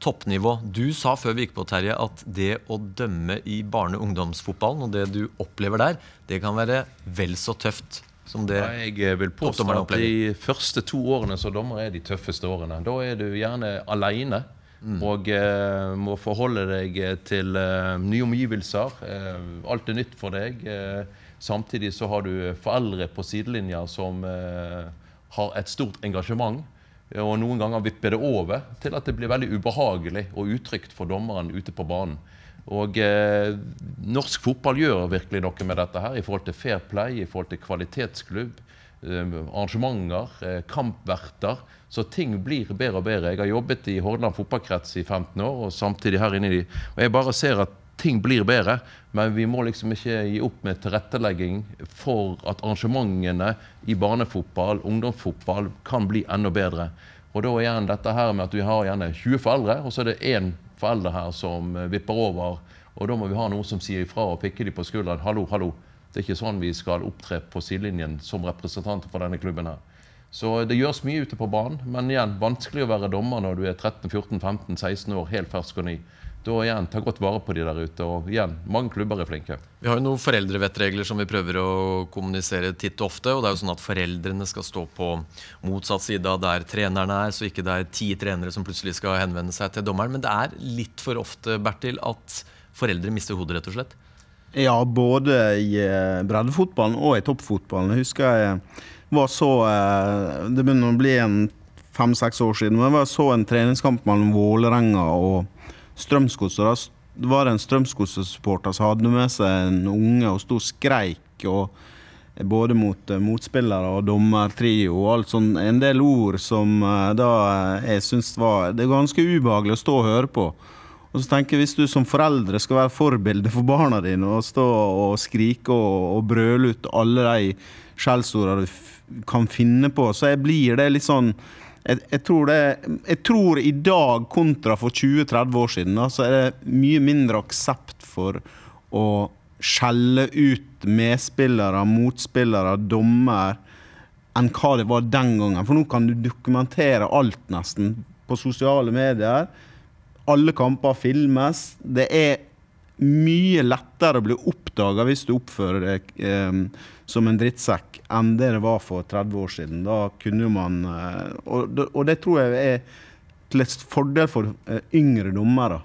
toppnivå. Du sa før vi gikk på, Terje, at det å dømme i barne- og ungdomsfotballen, og det du opplever der, det kan være vel så tøft som det Jeg vil påstå at de første to årene som dommer er de tøffeste årene. Da er du gjerne aleine. Og eh, må forholde deg til eh, nye omgivelser. Eh, alt er nytt for deg. Eh, samtidig så har du foreldre på sidelinja som eh, har et stort engasjement. Og noen ganger vipper det over til at det blir veldig ubehagelig og utrygt for dommeren ute på banen. Og eh, Norsk fotball gjør virkelig noe med dette her i forhold til fair play, i forhold til kvalitetsklubb, eh, arrangementer, eh, kampverter. Så ting blir bedre og bedre. Jeg har jobbet i Hordaland fotballkrets i 15 år, og samtidig her inne i og jeg bare ser at ting blir bedre, men vi må liksom ikke gi opp med tilrettelegging for at arrangementene i barnefotball, ungdomsfotball, kan bli enda bedre. Og da igjen dette her med at vi har gjerne 20 foreldre, og så er det én forelder her som eh, vipper over. Og da må vi ha noen som sier ifra og pikker dem på skulderen. Hallo, hallo. Det er ikke sånn vi skal opptre på sidelinjen som representanter for denne klubben her. Så det gjøres mye ute på banen, men igjen, vanskelig å være dommer når du er 13-14-15-16 år, helt fersk og ny. Da igjen, ta godt vare på de der ute. Og igjen, mange klubber er flinke. Vi har jo noen foreldrevettregler som vi prøver å kommunisere titt og ofte. og det er jo sånn at Foreldrene skal stå på motsatt side av der trenerne er, så ikke det er ti trenere som plutselig skal henvende seg til dommeren. Men det er litt for ofte Bertil, at foreldre mister hodet, rett og slett. Ja, både i eh, breddefotballen og i toppfotballen. Jeg husker jeg var så eh, Det begynner å bli en fem-seks år siden. Men jeg var så en treningskamp mellom Vålerenga og Strømsgodset. Da det var en Strømsgodset-supporter som hadde med seg en unge og sto og skreik. og både mot eh, motspillere og dommertrio og alt sånn. En del ord som eh, da eh, jeg syns var Det er ganske ubehagelig å stå og høre på. Og så tenker jeg Hvis du som foreldre skal være forbilde for barna dine og stå og skrike og, og brøle ut alle de skjellsordene du kan finne på, så blir det litt sånn jeg, tror det, jeg tror i dag kontra for 20-30 år siden da, så er det mye mindre aksept for å skjelle ut medspillere, motspillere, dommer enn hva det var den gangen. For nå kan du dokumentere alt nesten på sosiale medier. Alle kamper filmes. Det er mye lettere å bli oppdaga hvis du oppfører deg eh, som en drittsekk, enn det det var for 30 år siden. Da kunne man eh, og, det- og det tror jeg er til et fordel for eh, yngre dommere.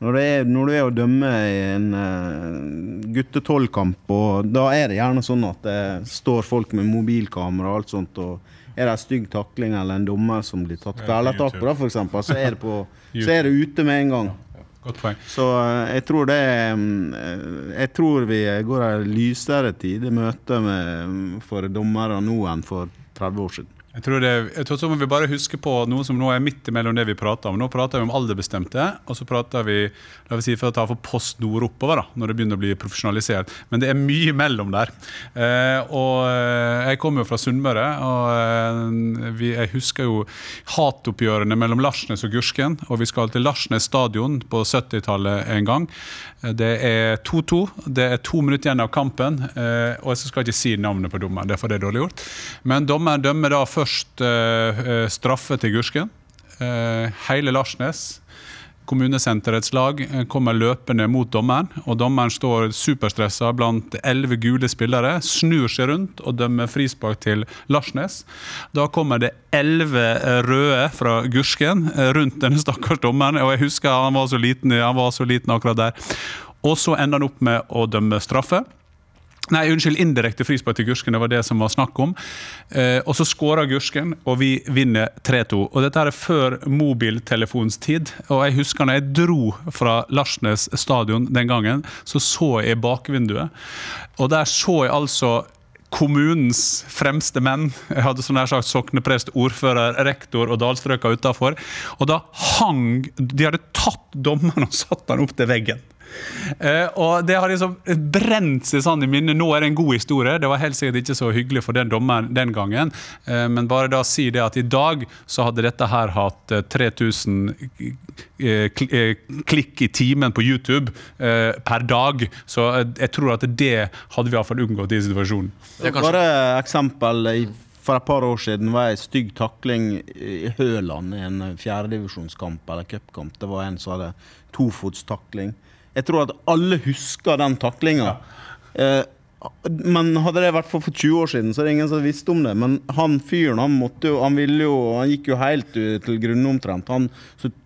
Når, er, når du er å dømme i en uh, gutte-12-kamp, og da er det gjerne sånn at det står folk med mobilkamera og alt sånt, og er det en stygg takling eller en dommer som blir tatt kvelertak på, da, for eksempel, så er på, så er det ute med en gang. Godt poeng. Så eh, jeg tror det mm, eh, Jeg tror vi går en lysere tid i møte med, mm, for dommere nå enn for 30 år siden. Jeg tror, det, jeg tror så må vi bare huske på noe som nå er midt imellom det vi prater om. Nå prater vi om alderbestemte, og så prater vi la vi si, for å ta for Post Nord oppover, da, når det begynner å bli profesjonalisert. Men det er mye mellom der. Eh, og eh, Jeg kommer jo fra Sunnmøre, og eh, vi, jeg husker jo hatoppgjørene mellom Larsnes og Gursken. Og vi skal til Larsnes stadion på 70-tallet en gang. Det er 2-2. Det er to minutter igjen av kampen. Eh, og jeg skal ikke si navnet på dommeren, det er for det er dårlig gjort. Men dommeren dømmer da først eh, eh, straffe til Gursken. Eh, hele Larsnes kommunesenterets lag kommer løpende mot dommeren, og dommeren står superstressa blant elleve gule spillere, snur seg rundt og dømmer frispark til Larsnes. Da kommer det elleve røde fra Gursken rundt denne stakkars dommeren, og jeg husker han var så liten, han var så liten akkurat der. Og så ender han opp med å dømme straffe. Nei, unnskyld, indirekte frispark til Gursken. Det var det som var snakk om. Eh, og så skåra Gursken, og vi vinner 3-2. Og dette er før mobiltelefonstid. Og jeg husker når jeg dro fra Larsnes stadion den gangen, så så jeg bakvinduet. Og der så jeg altså kommunens fremste menn. Jeg hadde sånn her sagt sokneprest, ordfører, rektor og dalstrøka utafor. Og da hang De hadde tatt dommeren og satt han opp til veggen. Eh, og det har liksom brent seg sånn i minnet. Nå er det en god historie. Det var helt sikkert ikke så hyggelig for den dommeren den gangen. Eh, men bare da si det at i dag så hadde dette her hatt eh, 3000 eh, kl- klikk i timen på YouTube eh, per dag. Så jeg tror at det hadde vi iallfall unngått i situasjonen. Det er kanskje- Bare eksempel i, for et par år siden var det en stygg takling i Høland i en fjerdedivisjonskamp eller cupkamp. Det var en som hadde tofotstakling. Jeg tror at alle husker den taklinga. Eh, men hadde det vært for, for 20 år siden, så er det ingen som visste om det. Men han fyren han måtte jo, han ville jo, han gikk jo helt til grunne omtrent, han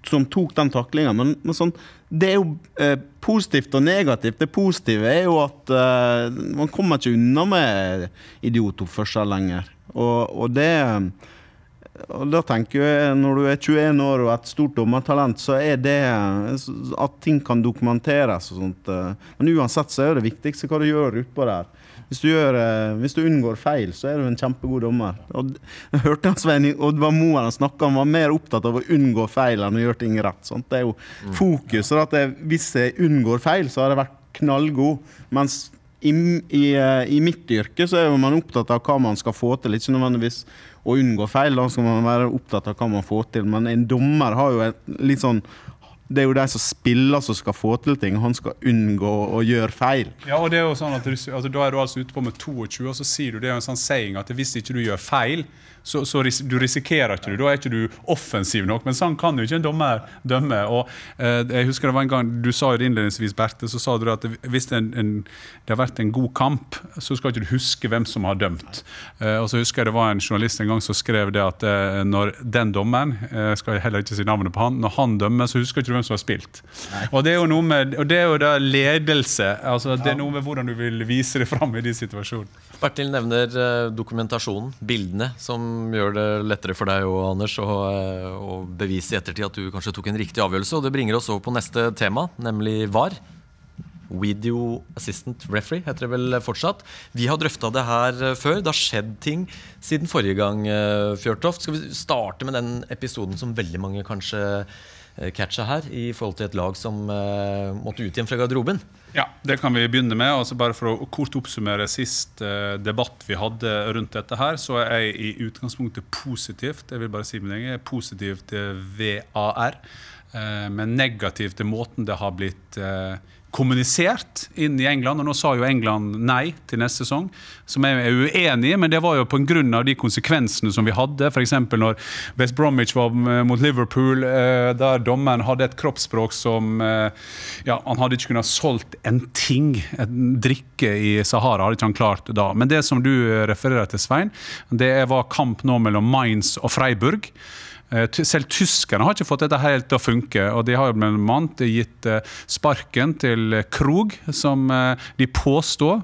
som tok den taklinga. Men, men sånn, det er jo eh, positivt og negativt. Det positive er jo at eh, man kommer ikke unna med idiotoppførsel lenger. Og, og det og da tenker jeg, Når du er 21 år og et stort dommertalent, så er det at ting kan dokumenteres. og sånt. eh. Men uansett så er det viktigste hva du gjør utpå der. Hvis du, gjør, eh, hvis du unngår feil, så er du en kjempegod dommer. Og Jeg hørte han Svein Oddvar Moen snakke, om var mer opptatt av å unngå feil enn å gjøre ting rett. Sånt. Det er jo fokus. Og at jeg, hvis jeg unngår feil, så har jeg vært knallgod. Mens i, i, eh, i mitt yrke så er man opptatt av hva man skal få til, ikke nødvendigvis å unngå feil. Da skal man være opptatt av hva man får til. Men en dommer har jo et litt sånn Det er jo de som spiller som skal få til ting. Han skal unngå å gjøre feil. Ja, og det er jo sånn at du, altså, Da er du altså ute på med 22, og så sier du det er jo en sånn saying at hvis ikke du gjør feil, så, så ris du risikerer ikke du. Da er ikke du offensiv nok. Men sånn kan jo ikke en dommer dømme. og eh, jeg husker det var en gang Du sa jo det innledningsvis, Berthe, så sa du at hvis det, en, en, det har vært en god kamp, så skal ikke du huske hvem som har dømt. Eh, og så husker jeg det var en journalist en gang som skrev det at eh, når den dommeren, eh, skal jeg heller ikke si navnet på han, når han dømmer, så husker ikke du hvem som har spilt. Og det er jo noe med, og det er jo da ledelse. altså Det er noe med hvordan du vil vise det fram i de situasjonene. Bertil nevner eh, dokumentasjonen, bildene, som gjør det lettere for deg og Anders å, eh, å bevise i ettertid at du kanskje tok en riktig avgjørelse. Og det bringer oss over på neste tema, nemlig VAR. Video Assistant Referee heter det vel fortsatt. Vi har drøfta det her eh, før. Det har skjedd ting siden forrige gang, eh, Fjørtoft. Skal vi starte med den episoden som veldig mange kanskje catcha her, i forhold til et lag som uh, måtte ut igjen fra garderoben? Ja, det kan vi begynne med. Altså bare For å kort oppsummere sist uh, debatt vi hadde rundt dette, her, så er jeg i utgangspunktet positivt jeg vil bare si min egen, positiv til VAR, uh, men negativ til måten det har blitt eh, kommunisert inn i England. og Nå sa jo England nei til neste sesong, som jeg er uenig i, men det var jo av de konsekvensene som vi hadde. F.eks. når West Bromwich var mot Liverpool, eh, der dommeren hadde et kroppsspråk som eh, ja, Han hadde ikke kunnet solgt en ting, en drikke i Sahara, hadde ikke han klart da. Men det som du refererer til, Svein, det var kamp nå mellom Mainz og Freiburg. Eh, Selv tyskerne har ikke fått dette helt til å funke. og De har jo annet gitt eh, sparken til Krog, som eh, de påstår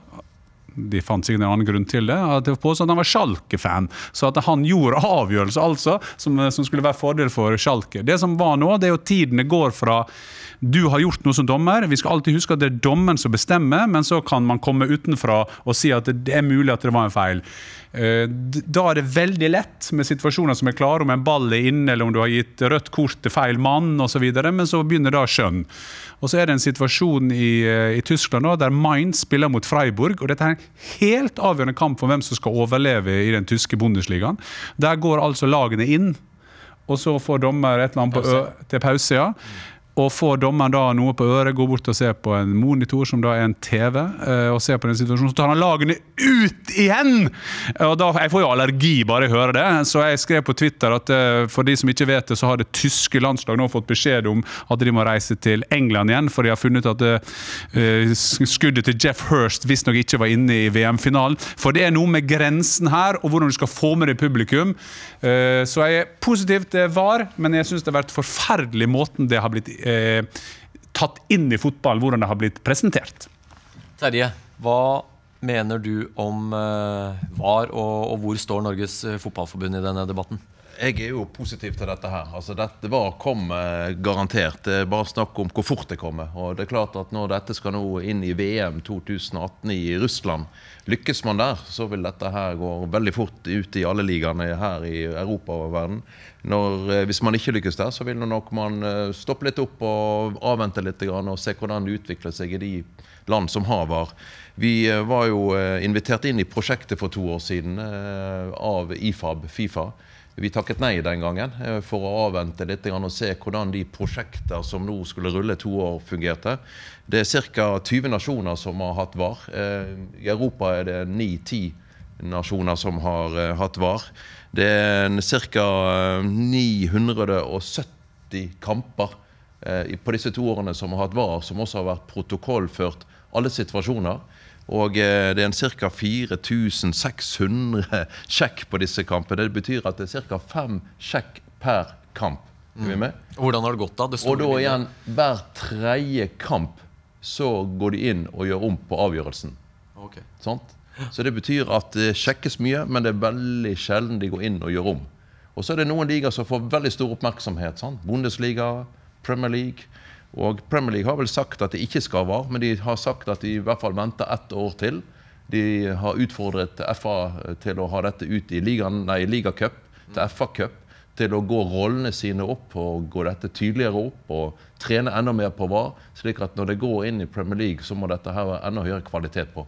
de fant sikkert en annen grunn til det. at det var han var Schalke-fan. Så at han gjorde avgjørelser altså, som, som skulle være fordel for Schalke. Det som var nå, det er jo tidene går fra du har gjort noe som dommer. Vi skal alltid huske at det er dommen som bestemmer, men så kan man komme utenfra og si at det er mulig at det var en feil. Eh, Da er det veldig lett med situasjoner som er klare, om en ball er inne, eller om du har gitt rødt kort til feil mann osv., men så begynner da skjønn. Og så er det en situasjon i, eh, i Tyskland nå, der Mainz spiller mot Freiburg. og Dette er en helt avgjørende kamp for hvem som skal overleve i den tyske Bundesligaen. Der går altså lagene inn, og så får dommer et eller annet på til pause. ja. Og får dommeren da noe på øret, går bort og ser på en monitor som da er en TV, eh, og ser på den situasjonen, så tar han lagene ut igjen! Og da, Jeg får jo allergi bare jeg hører det, så jeg skrev på Twitter at eh, for de som ikke vet det, så har det tyske landslag nå fått beskjed om at de må reise til England igjen, for de har funnet ut at eh, skuddet til Jeff Hurst visstnok ikke var inne i VM-finalen. For det er noe med grensen her, og hvordan du skal få med deg publikum. Så jeg er positiv til VAR, men jeg syns det har vært forferdelig måten det har blitt eh, tatt inn i fotball, hvordan det har blitt presentert. Terje, hva mener du om eh, VAR, og, og hvor står Norges eh, Fotballforbund i denne debatten? Jeg er jo positiv til dette her. Altså, dette var kom eh, garantert. Det er bare snakk om hvor fort det kommer. Og det er klart at når dette skal nå inn i VM 2018 i Russland, lykkes man der, så vil dette her gå veldig fort ut i alle ligaene her i Europa og verden. Når, eh, hvis man ikke lykkes der, så vil nok man eh, stoppe litt opp og avvente litt og se hvordan det utvikler seg i de land som har VAR. Vi var jo invitert inn i prosjektet for to år siden av IFAB, Fifa. Vi takket nei den gangen eh, for å avvente litt og se hvordan de prosjekter som nå skulle rulle to år, fungerte. Det er ca. 20 nasjoner som har hatt VAR. Eh, I Europa er det 9-10 nasjoner som har eh, hatt VAR. Det er ca. 970 kamper på disse to årene som har hatt VAR, som også har vært protokollført alle situasjoner. Og eh, det er en ca. 4600 sjekk på disse kampene. Det betyr at det er ca. fem sjekk per kamp. Er vi med? Og Hvordan har det gått da? Det Og da igjen, hver tredje kamp så går de inn og gjør om på avgjørelsen. Okay. Så det betyr at det sjekkes mye, men det er veldig sjelden de går inn og gjør om. Og så er det noen ligaer som får veldig stor oppmerksomhet. Sant? Bundesliga, Premier League. Og Premier League har vel sagt at det ikke skal være, men de har sagt at de i hvert fall venter ett år til. De har utfordret FA til å ha dette ut i ligacup, til FA-cup. Til å gå rollene sine opp og gå dette tydeligere opp og trene enda mer på VAR. Slik at når det går inn i Premier League, så må dette være enda høyere kvalitet på.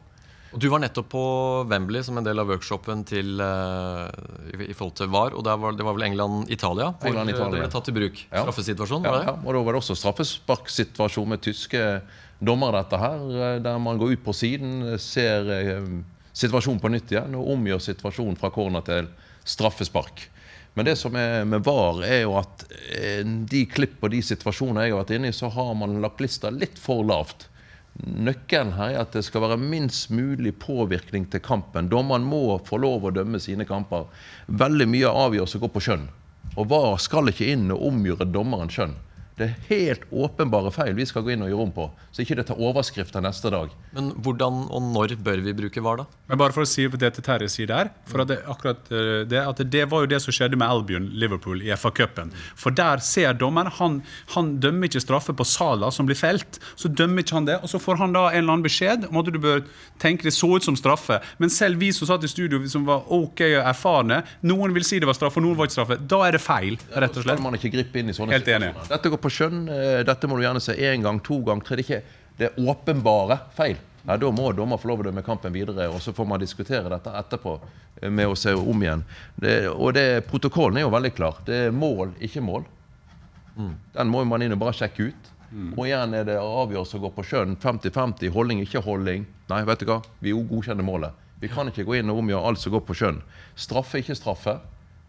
Og Du var nettopp på Wembley som en del av workshopen til, uh, i, i forhold til VAR. Og der var, det var vel England-Italia? hvor England, eh, Italia. Det ble tatt i bruk. Ja. Straffesituasjon, Ja, var det? ja, og da var det også straffesparksituasjon med tyske dommere, dette her, eh, der man går ut på siden, ser uh, situasjonen på nytt igjen og omgjør situasjonen fra corner til straffespark. Men det som er med VAR, er jo at eh, de klipp og de situasjoner jeg har vært inne i, så har man lagt lista litt for lavt. Nøkkelen her er at det skal være minst mulig påvirkning til kampen. Dommeren må få lov å dømme sine kamper. Veldig mye av avgjørelser går på skjønn. Og VAR skal ikke inn og omgjøre dommeren skjønn. Det er helt åpenbare feil vi skal gå inn og gjøre om på, så ikke det tar overskrifter neste dag. Men hvordan og når bør vi bruke VAR, da? Men bare for å si det til Terje sier der, for at det, akkurat eh, det, at det var jo det som skjedde med Albion Liverpool i FA-cupen. For der ser dommeren han, han dømmer ikke straffe på Sala som blir felt. Så dømmer ikke han det, og så får han da en eller annen beskjed om at du bør tenke det så ut som straffe. Men selv vi som satt i studio som var ok og erfarne, noen vil si det var straffe, og noen var ikke straffe. Da er det feil, rett og skal slett. man ikke gripe inn i sånne Helt enig. Dette går på skjønn. eh, Dette må du gjerne se én gang, to gang, tre. Det er ikke det er åpenbare feil. Nei, da må dommer få lov å dømme kampen videre, og så får man diskutere dette etterpå eh, med å se om igjen. Det, og det, Protokollen er jo veldig klar. Det er mål, ikke mål. Den må man inn og bare sjekke ut. Og igjen er det avgjørelse å gå på skjønn. 50-50, holdning, ikke holdning. Nei, vet du hva? Vi godkjenner målet. Vi kan ikke gå inn og omgjøre alt som går på skjønn. Straffe, ikke straffe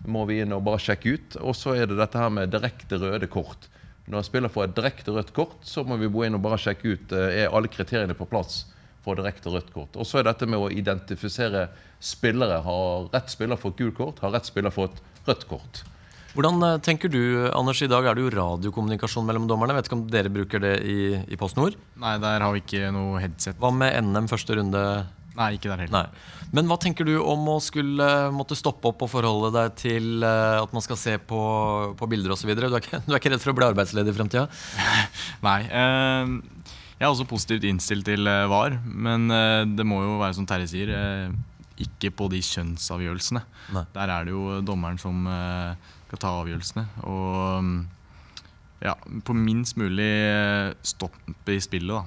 må vi inn og bare sjekke ut. Og så er det dette her med direkte røde kort. Når en spiller får et direkte rødt kort, så må vi gå inn og bare sjekke ut eh, er alle kriteriene på plass for direkte rødt kort. Og så er dette med å identifisere spillere. Har rett spiller fått gult kort? Har rett spiller fått rødt kort? Hvordan eh, tenker du, Anders, I dag er det jo radiokommunikasjon mellom dommerne. Jeg vet ikke om dere bruker det i, i Post Nord? Nei, der har vi ikke noe headset. Hva med NM første runde Nei, ikke der heller. Nei. Men hva tenker du om å skulle måtte stoppe opp og forholde deg til eh, at man skal se på, på bilder osv.? Du, er ikke- du er ikke redd for å bli arbeidsledig i fremtida? Nei. Eh, jeg er også positivt innstilt til eh, VAR, men eh, det må jo være som Terje sier, eh, ikke på de kjønnsavgjørelsene. Nei. Der er det jo dommeren som eh, skal ta avgjørelsene. Og mm, ja, på minst mulig stopp i spillet, da.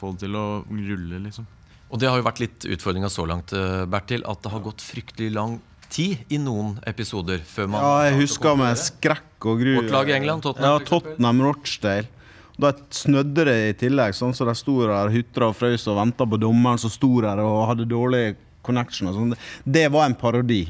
Få det til å rulle, liksom. Og det har jo vært litt utfordringa så langt, eh, Bertil, at det har gått fryktelig lang tid i noen episoder før man Ja, jeg husker med skrekk og gru. Vårt lag i England, Tottenham, Ja. Tottenham Rochdale. Da snødde det i tillegg, sånn så de sto der hytra og frøs og venta på dommeren som sto der og hadde dårlig connection og sånn. Det var en parodi.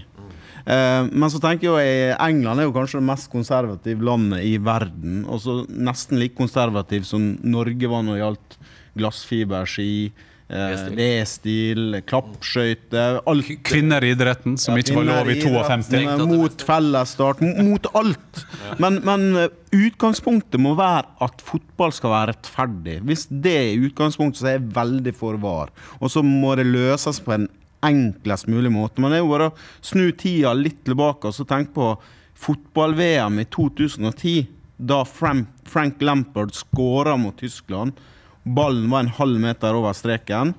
Uh, men så tenker jeg jo England er jo kanskje det mest konservative landet i verden. Og så nesten like konservativ som Norge var når det gjaldt glassfiberski, eh, V-stil, klappskøyter alt. Kvinner i idretten, som ikke var lov i 52. Mot fellesstart, mot alt. Men, men eh, utgangspunktet må være at fotball skal være rettferdig. Hvis det er utgangspunktet, så er jeg veldig for VAR. Og så må det løses på en enklest mulig måte. Men det er jo bare å snu tida litt tilbake og så tenke på fotball-VM i 2010. Da Frank, Frank Lampard skåra mot Tyskland. Ballen var en halv meter over streken.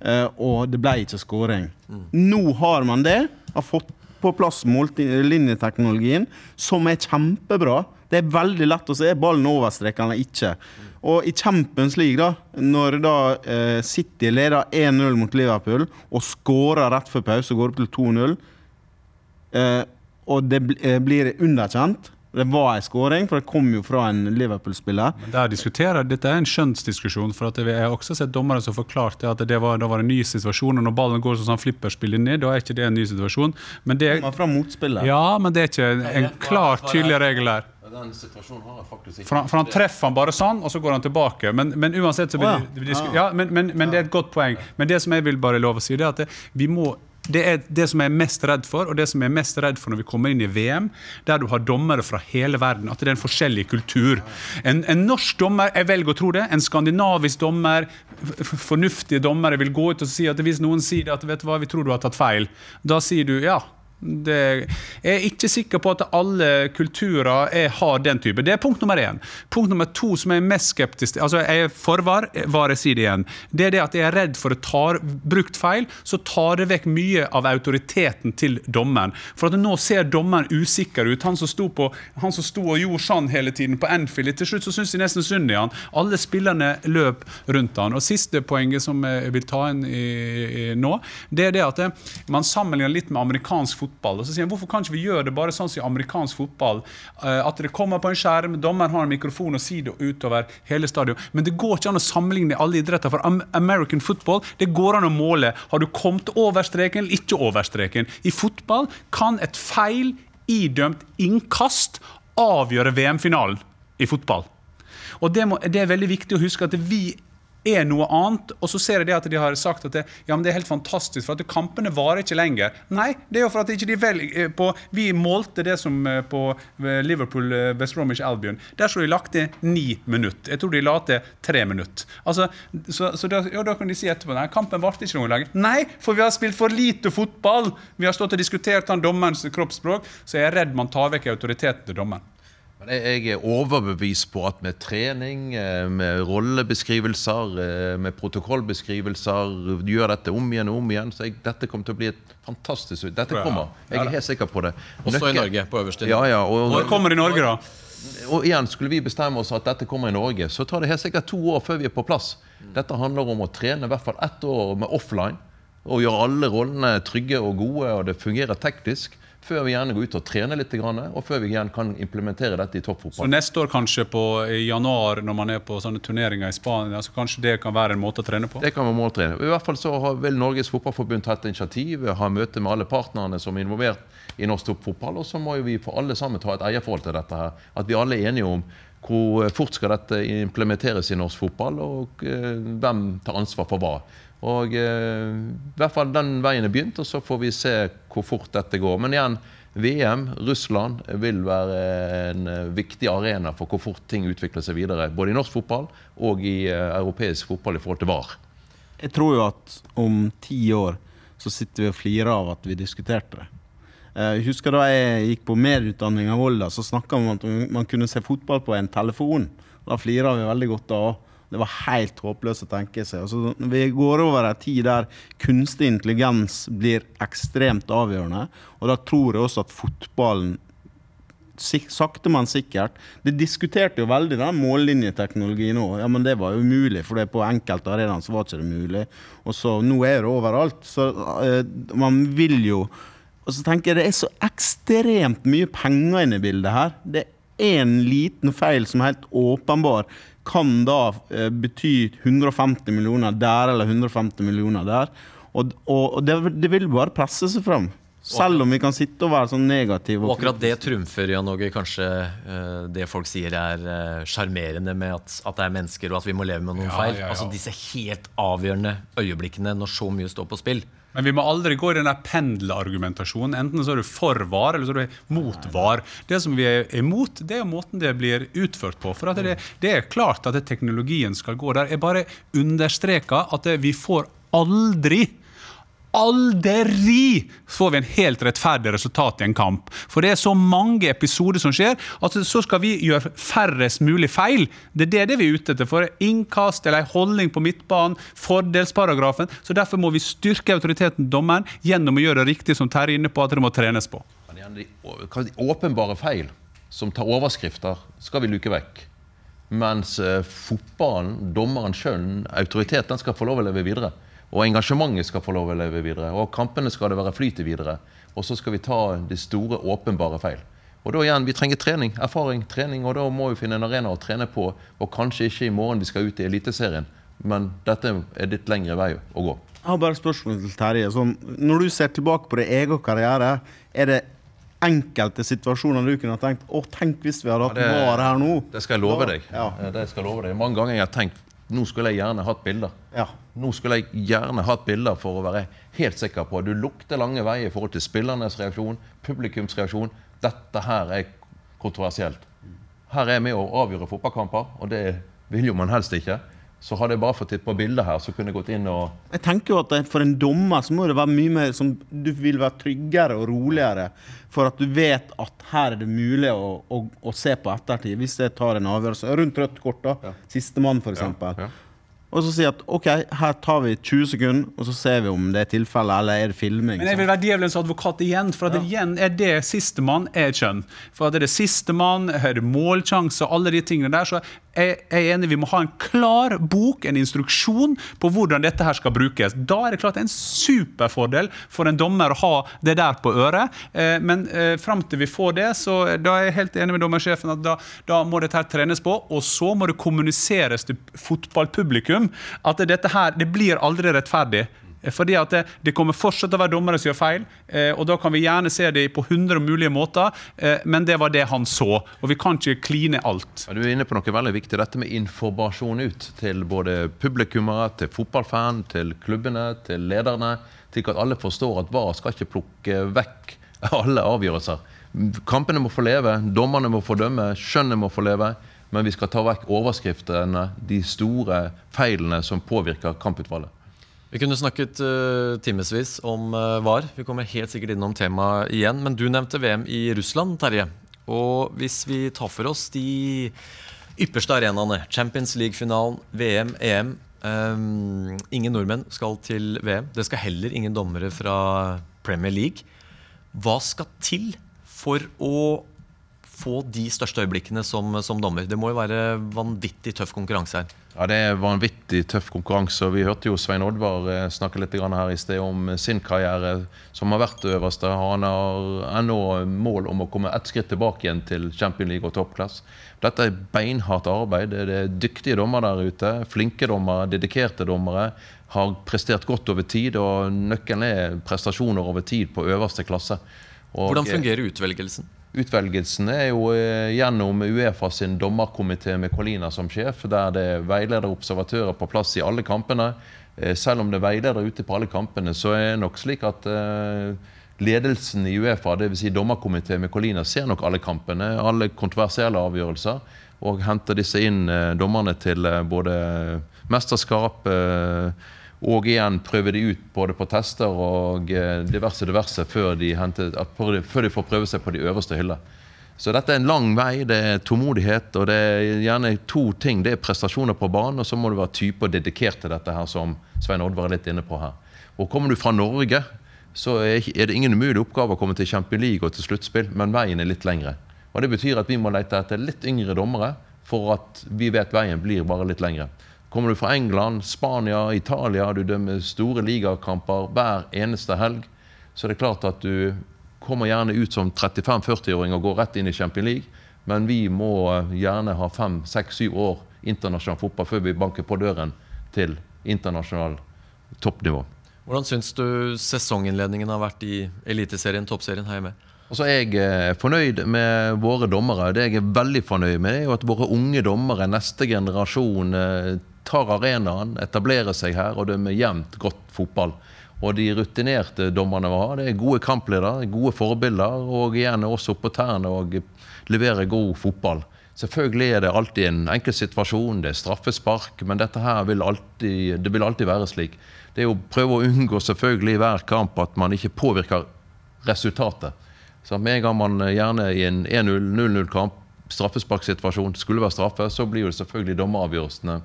Eh, og det ble ikke skåring. Nå har man det. Har fått på plass mållinjeteknologien, som er kjempebra. Det er veldig lett å se ballen over streken eller ikke. Og i Champions League, da, når da eh, City leder 1-0 mot Liverpool og skårer rett før pause og går opp til 2-0, eh, og det eh, blir underkjent Det var en skåring, for det kom jo fra en Liverpool-spiller. Der diskuterer, Dette er en skjønnsdiskusjon. for at Jeg har også sett dommere som forklarte at det var, det var en ny situasjon. og Når ballen går sånn flipperspillet ned, da er ikke det en ny situasjon. Men det, er, fra ja, men det er ikke en, en klar, tydelig regel her. Den situasjonen har jeg faktisk ikke. For han, for han treffer han bare sånn, og så går han tilbake. Men, men uansett så blir det blir ja, men, men, men det er et godt poeng. Men det som jeg vil bare lov å si, det er at det, vi må det er det som jeg er mest redd for, og det som jeg er mest redd for når vi kommer inn i VM, der du har dommere fra hele verden, at det er en forskjellig kultur. En, en norsk dommer, jeg velger å tro det, en skandinavisk dommer, fornuftige dommere vil gå ut og si at hvis noen sier at vet du hva, vi tror du har tatt feil, da sier du ja. Det, jeg er ikke sikker på at alle kulturer er, har den type. Det er punkt nummer én. Punkt nummer to som jeg er mest skeptisk til altså Jeg er for VAR, jeg sier det igjen. Det er det at jeg er redd for å ta brukt feil, så tar det vekk mye av autoriteten til dommeren. For at nå ser dommeren usikker ut. Han som sto, på, han som sto og gjorde sånn hele tiden på Anfield. Til slutt så syns de nesten synd i han. Alle spillerne løp rundt han. Og siste poenget som jeg vil ta inn i, i nå, det er det at det, man sammenligner litt med amerikansk fotball. Og så sier han Hvorfor kan ikke vi gjøre det bare sånn som i amerikansk fotball? eh, At det kommer på en skjerm, dommeren har en mikrofon og sier det utover hele stadion. Men det går ikke an å sammenligne alle idretter. For American football det går an å måle. Har du kommet over streken eller ikke over streken? I fotball kan et feil idømt innkast avgjøre VM-finalen i fotball. Og det, må, det er veldig viktig å huske at vi er noe annet. Og så ser jeg det at de har sagt at det, ja, men det er helt fantastisk, for at kampene varer ikke lenger. Nei, det er jo for at ikke de velger på Vi målte det som eh, på eh, Liverpool eh, West Bromwich Albion. Der så de lagt til ni minutter. Jeg tror de la til tre minutter. Altså, så så da, ja, da kan de si etterpå nei, kampen varte ikke noe lenger. Nei, for vi har spilt for lite fotball! Vi har stått og diskutert han dommerens kroppsspråk, så jeg er redd man tar vekk autoriteten til dommeren. Men jeg er overbevist på at med trening, eh, med rollebeskrivelser, eh, med protokollbeskrivelser, du gjør dette om igjen og om igjen, så jeg, dette kommer til å bli et fantastisk Dette kommer. Jeg er helt sikker på det. Også i Norge, på øverste Ja, ja, og, Når kommer det i Norge, da? og igjen, skulle vi bestemme oss at dette kommer i Norge, så tar det helt sikkert to år før vi er på plass. Dette handler om å trene i hvert fall ett år med offline, og gjøre alle rollene trygge og gode, og det fungerer teknisk, før vi gjerne går ut og trener litt, og før vi igjen kan implementere dette i toppfotball. Så neste år kanskje på, i januar, når man er på sånne turneringer i Spania, så kanskje det kan være en måte å trene på? Det kan være måltrene. I hvert fall så har, vil Norges Fotballforbund tatt initiativ, ha møte med alle partnerne som er involvert i norsk toppfotball, og så må jo vi for alle sammen ta et eierforhold til dette her. At vi alle er enige om hvor fort skal dette implementeres i norsk fotball, og eh, hvem tar ansvar for hva. Og eh, i hvert fall Den veien er begynt, og så får vi se hvor fort dette går. Men igjen, VM, Russland, vil være en eh, viktig arena for hvor fort ting utvikler seg videre. Både i norsk fotball og i eh, europeisk fotball i forhold til VAR. jeg tror jo at om ti år så sitter vi og flirer av at vi diskuterte det. Eh, Jeg husker da jeg gikk på medieutdanning av Volda, så snakka man om at man kunne se fotball på en telefon. Da flira vi veldig godt da òg. Det var helt håpløst å tenke seg. Altså, vi går over en tid der kunstig intelligens blir ekstremt avgjørende, og da tror jeg også at fotballen sakte, men sikkert De diskuterte jo veldig den mållinjeteknologien òg. Ja, men det var jo umulig, for det på enkelte arenaer var ikke mulig. Og så nå er det overalt. Så uh, man vil jo Og så tenker jeg det er så ekstremt mye penger inne i bildet her. Det er en liten feil som er helt åpenbar kan da eh, bety 150 millioner der eller 150 millioner der. Og, og, og det, det vil bare presse seg fram. Selv om vi kan sitte og være sånn negative. Og akkurat det trumfer Jan Åge, kanskje eh, det folk sier er eh, sjarmerende med at, at det er mennesker, og at vi må leve med noen Ja, feil. ja, ja. Altså Disse helt avgjørende øyeblikkene når så mye står på spill. Men vi må aldri gå i den pendelargumentasjonen. Enten så er du for var, eller så er du mot var. Det som vi er imot, det er måten det blir utført på. For det, det er klart at det teknologien skal gå der. Jeg bare understreker at vi får aldri Aldri får vi en helt rettferdig resultat i en kamp. For det er så mange episoder som skjer, at så skal vi gjøre færrest mulig feil. Det er det, vi er ute etter. For innkast eller en holdning på midtbanen, fordelsparagrafen. Så derfor må vi styrke autoriteten til dommeren gjennom å gjøre det riktig som Terje er inne på, at det må trenes på. Men de åpenbare feil som tar overskrifter, skal vi luke vekk. Mens eh, fotballen, dommeren skjønn, autoritet, den skal få lov å leve videre. Og engasjementet skal få lov å leve videre. Og kampene skal det være flyt i videre. Og så skal vi ta de store, åpenbare feil. Og da igjen, vi trenger trening, erfaring, trening, og da må vi finne en arena å trene på. Og kanskje ikke i morgen vi skal ut i Eliteserien, men dette er litt lengre vei å gå. Jeg har bare et spørsmål til Terje. Sånn, når du ser tilbake på din egen karriere, er det enkelte situasjoner du kunne ha tenkt Å, tenk hvis vi hadde hatt Ja, VAR her nå. Det skal jeg love deg. Ja. Det skal jeg love deg. Mange ganger jeg har tenkt nå skulle jeg gjerne hatt bilder. Ja. Nå skulle jeg gjerne hatt bilder for å være helt sikker på at du lukter lange veier i forhold til spillernes reaksjon, publikums reaksjon. Dette her er kontroversielt. Her er jeg med å avgjøre fotballkamper, og det vil jo man helst ikke. Så hadde jeg bare fått titt på bilder her, så kunne jeg gått inn og Jeg tenker jo at For en dommer så må det være mye mer som Du vil være tryggere og roligere for at du vet at her er det mulig å, å, å se på ettertid, hvis jeg tar en avgjørelse. Rundt rødt kort, da. Sistemann, f.eks. Ja, ja. Og så si at OK, her tar vi 20 sekunder, og så ser vi om det er tilfelle, eller er det filming. Men jeg vil være djevelens advokat igjen, for det igjen er det sistemann er kjønn. For at det er sistemann, er det målsjanse, alle de tingene der. Så jeg jeg er enig, vi må ha en klar bok, en instruksjon på hvordan dette her skal brukes. Da er det klart en superfordel for en dommer å ha det der på øret. Eh, Men eh, fram til vi får det, så da er jeg helt enig med dommersjefen at da, da må dette her trenes på, og så må det kommuniseres til fotballpublikum at dette her, det blir aldri rettferdig. Fordi at det, det kommer fortsatt å være dommere som gjør feil, eh, og da kan vi gjerne se det på 100 mulige måter, eh, men det var det han så. Og vi kan ikke kline alt. Du er inne på noe veldig viktig. Dette med informasjon ut til både publikummere, til fotballfan, til klubbene, til lederne. Slik at alle forstår at VAR skal ikke plukke vekk alle avgjørelser. Kampene må få leve, dommerne må få dømme, skjønnet må få leve. Men vi skal ta vekk overskriftene, de store feilene som påvirker kamputvalget. Vi kunne snakket uh, timevis om uh, VAR. Vi kommer helt sikkert innom temaet igjen. Men du nevnte VM i Russland, Terje. Og hvis vi tar for oss de ypperste arenaene, Champions League-finalen, VM, EM um, Ingen nordmenn skal til VM. Det skal heller ingen dommere fra Premier League. Hva skal til for å få de største øyeblikkene som, som dommer? Det må jo være vanvittig tøff konkurranse her. Ja, Det er vanvittig tøff konkurranse. og Vi hørte jo Svein Oddvar eh, snakke litt her i sted om sin karriere, som har vært det øverste. Han har ennå mål om å komme ett skritt tilbake igjen til Champions League og toppklasse. Dette er beinhardt arbeid. Det er dyktige dommere der ute. Flinke dommere, dedikerte dommere. Har prestert godt over tid, og nøkkelen er prestasjoner over tid på øverste klasse. Og, Hvordan eh, fungerer utvelgelsen? Utvelgelsen er jo eh, gjennom Uefa sin dommerkomité med Colina som sjef, der det er veileder og observatører på plass i alle kampene. Eh, selv om det er veiledere ute på alle kampene, så er det nok slik at eh, ledelsen i Uefa, dvs. Si dommerkomité med Colina, ser nok alle kampene, alle kontroversielle avgjørelser, og henter disse inn, dommerne, til både mesterskap Og igjen prøve de ut både på tester og eh, diverse diverse før de, hentet, før de får prøve seg på de øverste hyllene. Så dette er en lang vei. Det er tålmodighet, og det er gjerne to ting. Det er prestasjoner på banen, og så må du være type og dedikert til dette her, som Svein Oddvar er litt inne på her. Og kommer du fra Norge, så er det ingen umulig oppgave å komme til Champions League og til sluttspill, men veien er litt lengre. Og Det betyr at vi må lete etter litt yngre dommere for at vi vet veien blir bare litt lengre. Kommer du fra England, Spania, Italia, du dømmer store ligakamper hver eneste helg, så er det klart at du kommer gjerne ut som 35-40-åring og går rett inn i Champions League. Men vi må gjerne ha fem, seks, syv år internasjonal fotball før vi banker på døren til internasjonal toppnivå. Hvordan syns du sesonginnledningen har vært i Eliteserien, toppserien her hjemme? Altså, Jeg er fornøyd med våre dommere. Det jeg er veldig fornøyd med, er at våre unge dommere, neste generasjon, eh, tar arenaen, etablerer seg her og dømmer jevnt godt fotball. Og de rutinerte dommerne vi har, det er gode kampledere, gode forbilder, og igjen også oppå på tærne og leverer god fotball. Selvfølgelig er det alltid en enkel situasjon, det er straffespark, men dette her vil alltid, det vil alltid være slik. Det er å prøve å unngå selvfølgelig i hver kamp at man ikke påvirker resultatet. Så Med en gang man gjerne i en 1-0-0-0-kamp, straffesparksituasjon, skulle være straffe, så blir jo selvfølgelig dommeravgjørelsene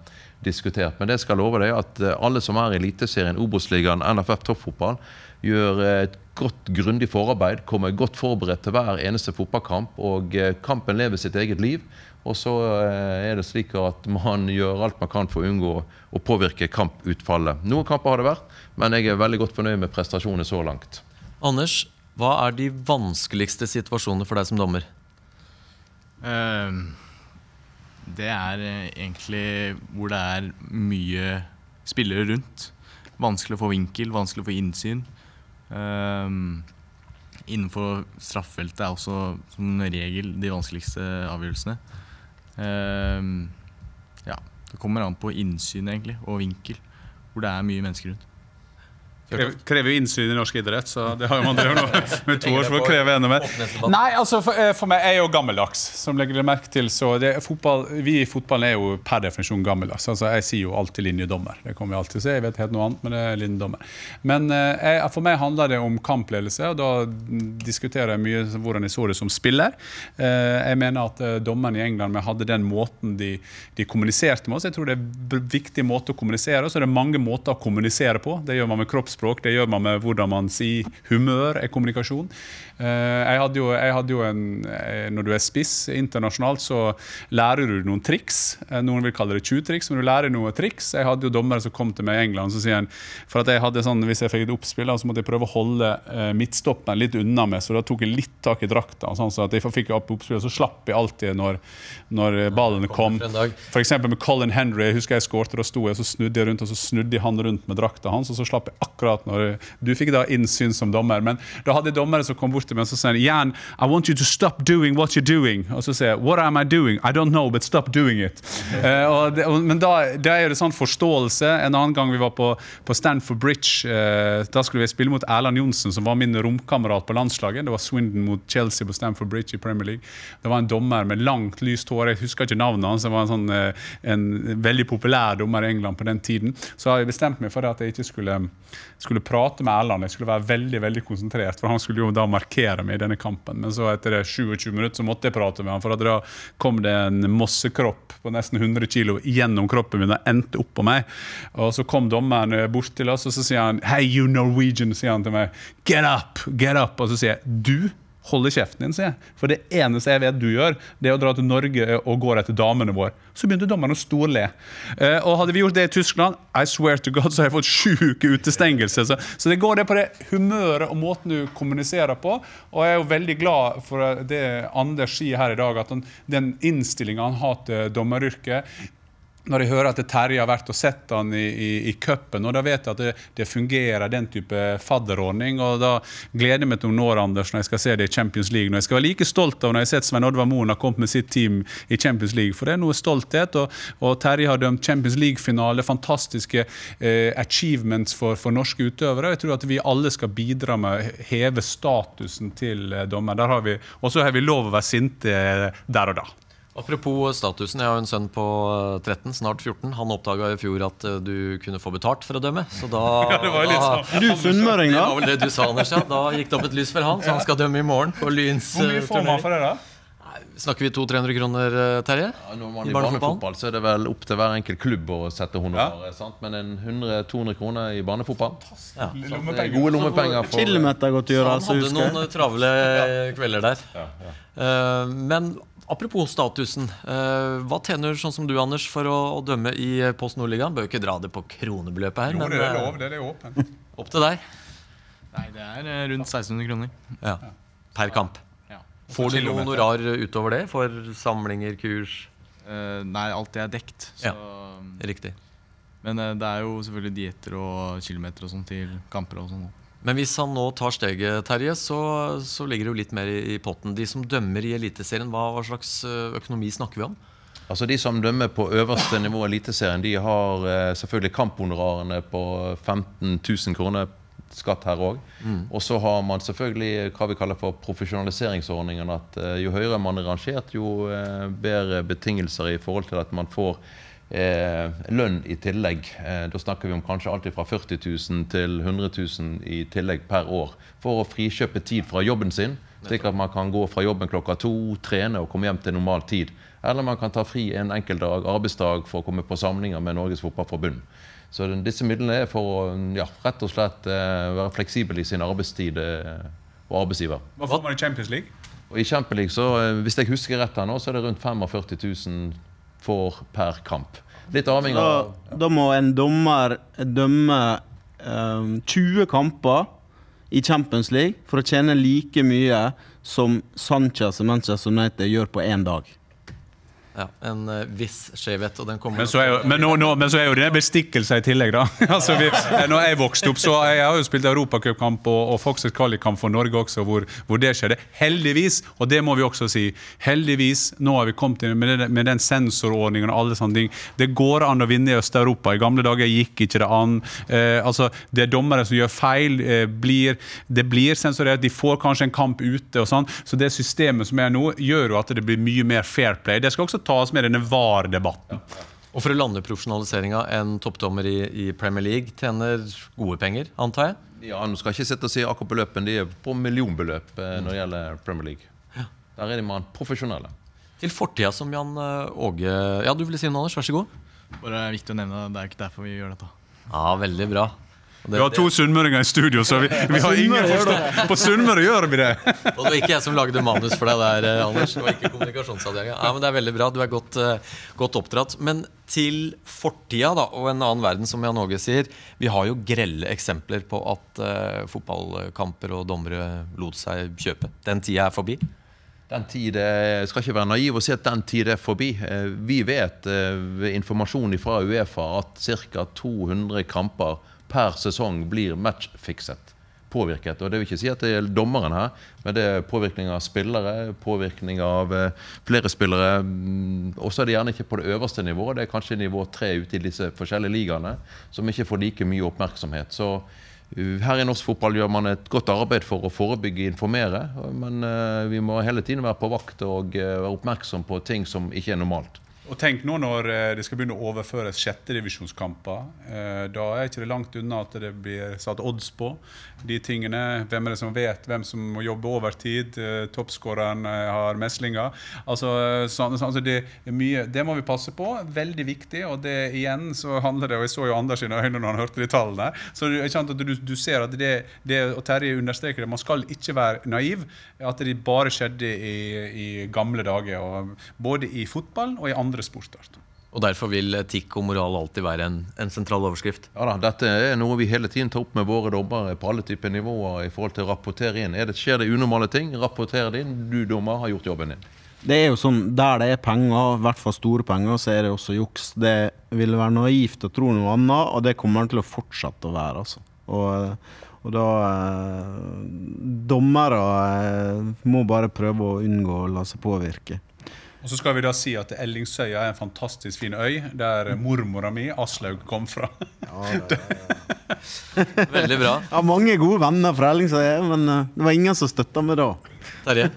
diskutert. Men det skal love deg at eh, alle som er i Eliteserien, Obos-ligaen, NFF toppfotball, gjør eh, et godt, grundig forarbeid, kommer godt forberedt til hver eneste fotballkamp. Og eh, kampen lever sitt eget liv. Og så er det slik at man gjør alt man kan for å unngå å påvirke kamputfallet. Noen kamper har det vært, men jeg er veldig godt fornøyd med prestasjonene så langt. Anders, hva er de vanskeligste situasjonene for deg som dommer? Uh, det er eh, egentlig hvor det er mye spillere rundt. Vanskelig å få vinkel, vanskelig å få innsyn. Um, innenfor straffefeltet er også som regel de vanskeligste avgjørelsene. Um, ja, det kommer an på innsyn egentlig, og vinkel, hvor det er mye mennesker rundt. Krever, krever innsyn i norsk idrett, så det har jo man drevet nå med to år for å kreve enda mer. Nei, altså for, eh, for meg er jeg jo gammeldags, som legger merke til. Så det, fotball, vi i fotballen er jo per definisjon gammeldags. Altså, jeg sier jo alltid linjedommer. Det kommer vi alltid til å si. Jeg vet helt noe annet, men det er linjedommer. Men eh, jeg, for meg handler det om kampledelse, og da diskuterer jeg mye hvordan jeg så det som spiller. Eh, jeg mener at dommerne i England hadde den måten de, de kommuniserte med oss. Jeg tror det er en viktig måte å kommunisere, og så er det mange måter å kommunisere på. Det gjør man med kroppsspråk kroppsspråk. Det gjør man med hvordan man sier humør er kommunikasjon. Eh, jeg hadde jo, jeg hadde jo en, eh, Når du er spiss internasjonalt, så lærer du noen triks. Eh, noen vil kalle det 20-triks, men du lærer noen triks. Jeg hadde jo dommere som kom til meg i England så sier han, for at jeg hadde sånn, Hvis jeg fikk et oppspill, så måtte jeg prøve å holde midtstopperen litt unna meg, så da tok jeg litt tak i drakta. Sånn, så at jeg fikk opp oppspill, så slapp jeg alltid når, når ballene kom. F.eks. med Colin Henry. Jeg husker jeg skårte, da sto jeg så snudde jeg rundt og så snudde han rundt med drakta hans, og så slapp jeg akkurat når Du fikk da innsyn som dommer, men da hadde dommere som kom bort til meg og så sier Jan, I want you to stop doing what you're doing. Og så sier jeg What am I doing? I don't know, but stop doing it. uh, det, men da, da, er det sånn forståelse. En annen gang vi var på, på Stanford Bridge, uh, da skulle vi spille mot Erland Johnsen, som var min romkamerat på landslaget. Det var Swindon mot Chelsea på Stanford Bridge i Premier League. Det var en dommer med langt, lyst hår. Jeg husker ikke navnet hans. Det var en, sånn, uh, en veldig populær dommer i England på den tiden. Så har jeg bestemt meg for at jeg ikke skulle, skulle prate med Erland. Jeg skulle være veldig veldig konsentrert, for han skulle jo da markere meg i denne kampen. Men så etter det 27 minutter så måtte jeg prate med han, for da kom det en mossekropp på nesten 100 kg gjennom kroppen min og endte opp på meg. Og så kom dommeren bort til oss, og så sier han Hey, you Norwegian, sier han til meg. Get up! Get up! Og så sier jeg du holde kjeften din, sier jeg. For det eneste jeg vet du gjør, det er å dra til Norge og gå etter damene våre. Så begynte dommerne å storle. Uh, og hadde vi gjort det i Tyskland, I swear to God, så har jeg fått sjuk utestengelse. Så, så, det går det på det humøret og måten du kommuniserer på. Og jeg er jo veldig glad for det Anders sier her i dag, at han, den innstillinga han har til dommeryrket når jeg hører at Terje har vært og sett han i, i, i cupen, og da vet jeg at det, det, fungerer, den type fadderordning. og Da gleder jeg meg til når Anders, når jeg skal se det i Champions League. Når jeg skal være like stolt av når jeg har sett Svein Oddvar Moen har kommet med sitt team i Champions League. For det er noe stolthet. Og, og Terje har dømt Champions League-finale. Fantastiske eh, achievements for, for, norske utøvere. Jeg tror at vi alle skal bidra med å heve statusen til eh, dommer. Og så har vi lov å være sinte eh, der og da. Apropos statusen, jeg har jo en sønn på eh, 13, snart 14. Han oppdaga i fjor at eh, du kunne få betalt for å dømme. Så da det var litt sånn. Du sunnmøring, Det var vel det du sa, Anders. Ja. Da gikk det opp et lys for han, så han skal dømme i morgen på Lyns Hvor mye eh, får man for det, da? Snakker vi 200-300 kroner, eh, Terje? Ja, når man I barnefotball så er det vel opp til hver enkelt klubb å sette honorar. Ja. Men en 100-200 kroner i barnefotball Ja. det er gode lommepenger for Kilometergodtgjørelse, Han hadde husker noen eh, travle kvelder der. Eh, men apropos statusen. eh, hva tjener sånn som du, Anders, for å, å dømme i eh, Post Nordligaen? Bør ikke dra det på kronebeløpet her, Jo, men det er eh, lov. Det er åpent. opp til deg. Nei, det er eh, rundt 1600 kroner. Ja. Per kamp. Ja. Får du noe honorar utover det for samlinger, kurs? Uh, nei, alt det er dekt. Så, Riktig. Men uh, det er jo selvfølgelig dietter og kilometer og sånn til kamper og sånn. Men hvis han nå tar steget, Terje, så, så ligger det jo litt mer i, i potten. De som dømmer i Eliteserien, hva, hva slags eh, økonomi snakker vi om? Altså De som dømmer på øverste nivå i Eliteserien, de har eh, selvfølgelig kamphonorarene på 15 000 kroner skatt her òg. Og så har man selvfølgelig hva vi kaller for profesjonaliseringsordningen. At eh, jo høyere man er rangert, jo eh, bedre betingelser i forhold til at man får eh, lønn i tillegg. Eh, da snakker vi om kanskje alt fra 40 000 til 100 000 i tillegg per år. For å frikjøpe tid fra jobben sin, slik at man kan gå fra jobben klokka to, trene og komme hjem til normal tid. Eller man kan ta fri en enkeltdag, arbeidsdag, for å komme på samlinger med Norges Fotballforbund. Så disse midlene er for å ja, rett og slett eh, være fleksibel i sin arbeidstid eh, og arbeidsgiver. Hva får man i Champions League? Og I Champions League, så, eh, hvis jeg husker rett her nå, så er det rundt 45 000 for per kamp. Litt avhengig Da, av da må en dommer dømme um, 20 kamper i Champions League for å tjene like mye som Sanchez og Manchester United gjør på én dag. Ja, En eh, viss skjevhet, og den kommer Men så er jo, men nå, nå, men så er jo det bestikkelser i tillegg, da. altså vi, når jeg vokste opp, så jeg har jo spilt europacupkamp og, og Foxes kvalikkamp for Norge også, hvor, hvor det skjedde. Heldigvis, og det må vi også si, heldigvis, nå har vi kommet inn med, den- med den sensorordningen og alle sånne ting. Det går an å vinne i Øst-Europa. I gamle dager gikk ikke det an. Eh, altså, det er dommere som gjør feil. Eh, blir, det blir sensorert. De får kanskje en kamp ute og sånn. Så det systemet som er nå, gjør jo at det blir mye mer fair play. Det skal også tas med i denne VAR-debatten. Og for å lande profesjonaliseringa, en toppdommer i, i Premier League tjener gode penger, antar jeg? Ja, Nå skal jeg ikke sitte og si akkurat beløpen, de er på millionbeløp eh, når det gjelder Premier League. Der er de man profesjonelle. Til fortida som Jan eh, Åge Ja, du ville si noe, Anders? Vær så god. Bare viktig å nevne, det er ikke derfor vi gjør dette. Ja, veldig bra. Og Vi har to sunnmøringer i studio, så vi, vi har ingen forstand. På Sunnmøre gjør vi det! Og det var ikke jeg som lagde manus for deg der, eh, Anders. Det var ikke kommunikasjonsavdelinga. Ja, men det er veldig bra. Du er godt, eh, godt oppdratt. Men til fortida da, og en annen verden, som Jan Åge sier. Vi har jo grelle eksempler på at uh, fotballkamper og dommere lot seg kjøpe. Den tida er forbi. Den tid, Jeg skal ikke være naiv og si at den tid er forbi. Vi vet ved informasjon fra Uefa at ca. 200 kamper per sesong blir matchfikset. Påvirket. Og det vil ikke si at det er dommeren her, men det er påvirkning av spillere, påvirkning av eh, flere spillere. Også Og så er det gjerne ikke på det øverste nivået, det er kanskje nivå tre ute i disse forskjellige ligaene, som ikke får like mye oppmerksomhet. Så Uh, Her i norsk fotball gjør man et godt arbeid for å forebygge og informere. Men uh, vi må hele tiden være på vakt og være oppmerksom på ting som ikke er normalt. Og tenk nå når eh, det skal begynne å overføres sjettedivisjonskamper. Eh, da er ikke det langt unna at det blir satt odds på de tingene. Hvem er det som vet hvem som må jobbe overtid? Eh, Toppskåreren har meslinger. Altså, så, altså det, mye, det må vi passe på. Veldig viktig. Og det igjen så handler det Og jeg så jo Anders sine øyne når han hørte de tallene. Så du, du ser at det, det og Terje understreker det, man skal ikke være naiv. At det bare skjedde i, i gamle dager. Både i fotballen og i andre sporter. Og derfor vil etikk og moral alltid være en, en sentral overskrift. Ja da, Dette er noe vi hele tiden tar opp med våre dommere på alle typer nivåer i forhold til å rapportere inn. Er det, skjer det unormale ting, rapporter det inn. Du, dommer, har gjort jobben din. Det er jo sånn, Der det er penger, i hvert fall store penger, så er det også juks. Det ville være naivt å tro noe annet, og det kommer den til å fortsette å være. altså. Og, og da eh, Dommere eh, må bare prøve å unngå å la seg påvirke. Og så skal vi da si at Ellingsøya er en fantastisk fin øy, der mormora mi, Aslaug, kom fra. Veldig bra. Jeg har mange gode venner fra Ellingsøya, men eh, det var ingen som støtta meg da. Terje?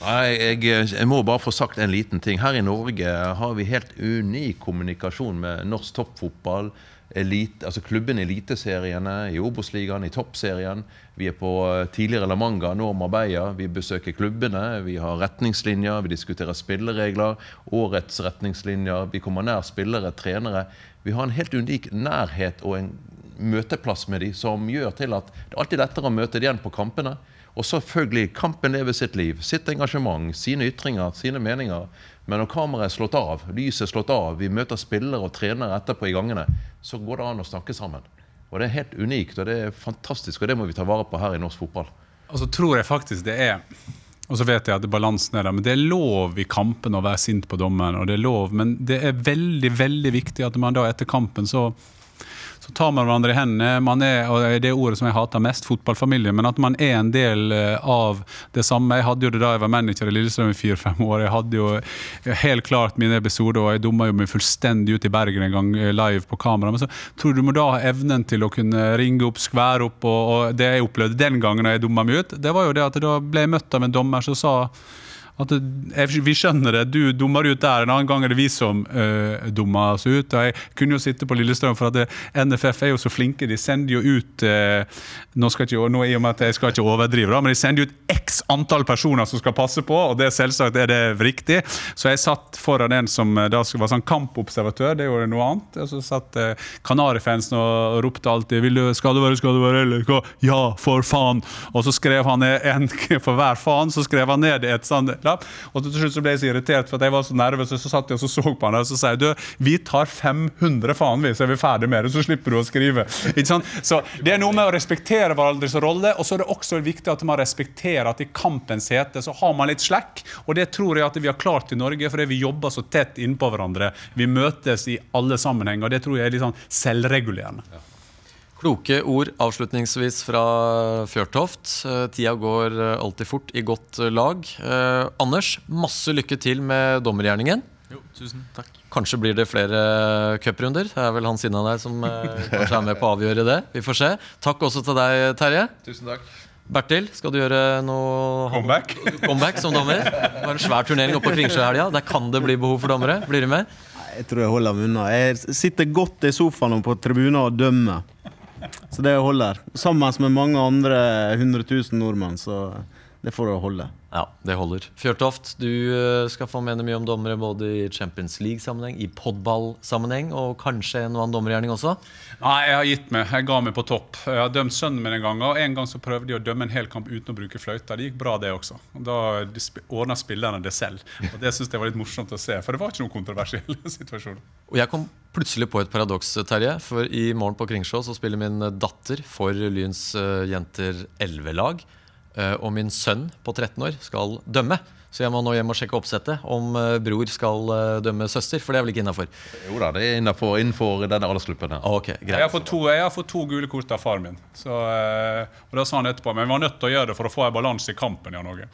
Nei, jeg, jeg må bare få sagt en liten ting. Her i Norge har vi helt unik kommunikasjon med norsk toppfotball. Elite, altså klubben Eliteseriene, i Obos-ligaen, i Toppserien. Vi er på eh, tidligere La Manga, nå Marbella. Vi besøker klubbene. Vi har retningslinjer, vi diskuterer spilleregler. Årets retningslinjer. Vi kommer nær spillere, trenere. Vi har en helt unik nærhet og en møteplass med dem som gjør til at det er alltid er lettere å møte dem igjen på kampene. Og selvfølgelig, kampen lever sitt liv. Sitt engasjement, sine ytringer, sine meninger. Men når kameraet er slått av, lyset er slått av, vi møter spillere og trenere etterpå i gangene, så går det an å snakke sammen. Og det er helt unikt, og det er fantastisk, og det må vi ta vare på her i norsk fotball. Og så tror jeg faktisk det er og så vet jeg at balansen er der, men det er lov i kampen å være sint på dommeren. og det er lov, Men det er veldig veldig viktig at man da etter kampen så så tar man hverandre i hendene. Man er, og det er ordet som jeg hater mest, fotballfamilie. Men at man er en del eh, av det samme. Jeg hadde jo det da jeg var manager i Lillestrøm i fire-fem år. Jeg hadde jo helt klart mine episoder, og jeg dumma jo meg fullstendig ut i Bergen en gang eh, live på kamera. Men så tror du du må da ha evnen til å kunne ringe opp, skvære opp. Og, og det jeg opplevde den gangen da jeg dumma meg ut, det var jo det at da ble jeg møtt av en dommer som sa at vi skjønner det. Du dummer ut der. En annen gang er det vi som uh, dummer oss ut. Og jeg kunne jo sitte på Lillestrøm, for at det, NFF er jo så flinke. De sender jo ut uh, nå, skal ikke, nå i og med at Jeg skal ikke overdrive, da, men de sender ut x antall personer som skal passe på, og det selvsagt er det riktig. Så jeg satt foran en som eh, da var sånn kampobservatør, det gjorde noe annet. Og så satt uh, Kanarifansen og ropte alltid Vil du, 'Skal det være, skal det være', eller hva? 'Ja, for faen'. Og så skrev han en for hver faen, så skrev han ned et sånt lapp. Og til slutt så ble jeg så irritert for jeg var så nervøs, og så satt jeg og så, så på han og så sa jeg, du, vi tar 500 faen, vi, så er ferdig med det. Så slipper du å skrive. Ikke sant? Så det er noe med å respektere hverandres rolle, og så er det også viktig at man respekterer at i kampens hete så har man litt slekk. Og det tror jeg at vi har klart i Norge, fordi vi jobber så tett innpå hverandre. Vi møtes i alle sammenhenger, og det tror jeg er litt sånn selvregulerende. Ja. Kloke ord avslutningsvis fra Fjørtoft. Eh, tida går eh, alltid fort i godt eh, lag. Eh, Anders, masse lykke til med dommergjerningen. Jo, tusen takk. Kanskje blir det flere cuprunder. Det er vel han siden av deg som eh, kanskje er med på å avgjøre det. Vi får se. Takk også til deg, Terje. Tusen takk. Bertil, skal du gjøre noe comeback, comeback som dommer? Det var en svær turnering oppe på Kringsjø i helga. Der kan det bli behov for dommere. Blir du med? Jeg tror jeg holder meg unna. Jeg sitter godt i sofaen og på tribunen og dømmer. Så det holder. Sammen med mange andre 100 000 nordmenn, så det får det holde. Ja, det holder. Fjørtoft, du eh, skal få mene mye om dommere både i Champions League-sammenheng, i podball-sammenheng og kanskje en og annen dommergjerning også? Nei, jeg har gitt meg. Jeg ga meg på topp. Jeg har dømt sønnen min en gang, og en gang så prøvde de å dømme en hel kamp uten å bruke fløyta. Det gikk bra, det også. Da ordna spillerne det selv. Og Det syns jeg var litt morsomt å se, for det var ikke noen kontroversiell situasjon. Og jeg kom plutselig på et paradoks, Terje. For i morgen på Kringsjå så spiller min datter for Lyns uh, jenter 11-lag. Eh, og min sønn på 13 år skal dømme. Så jeg må nå hjem og sjekke oppsettet om uh, bror skal uh, dømme søster. For det er vel ikke innafor? Jo da, det er innenfor, innenfor denne aldersgruppen. Okay, jeg, har fått to, jeg har fått to gule kort av faren min. Så, uh, og da sa han etterpå Men vi var nødt til å gjøre det for å få en balanse i kampen. Jan Åge.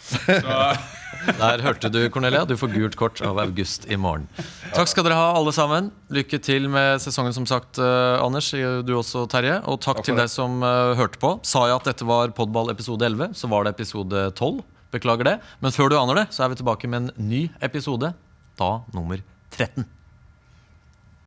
Der hørte du, Cornelia. Du får gult kort av August i morgen. Takk skal dere ha, alle sammen. Lykke til med sesongen, som sagt, Anders. Du også, Terje. Og takk, takk til deg som hørte på. Sa jeg at dette var Podball episode 11, så var det episode 12. Beklager det. Men før du aner det, så er vi tilbake med en ny episode. Da nummer 13.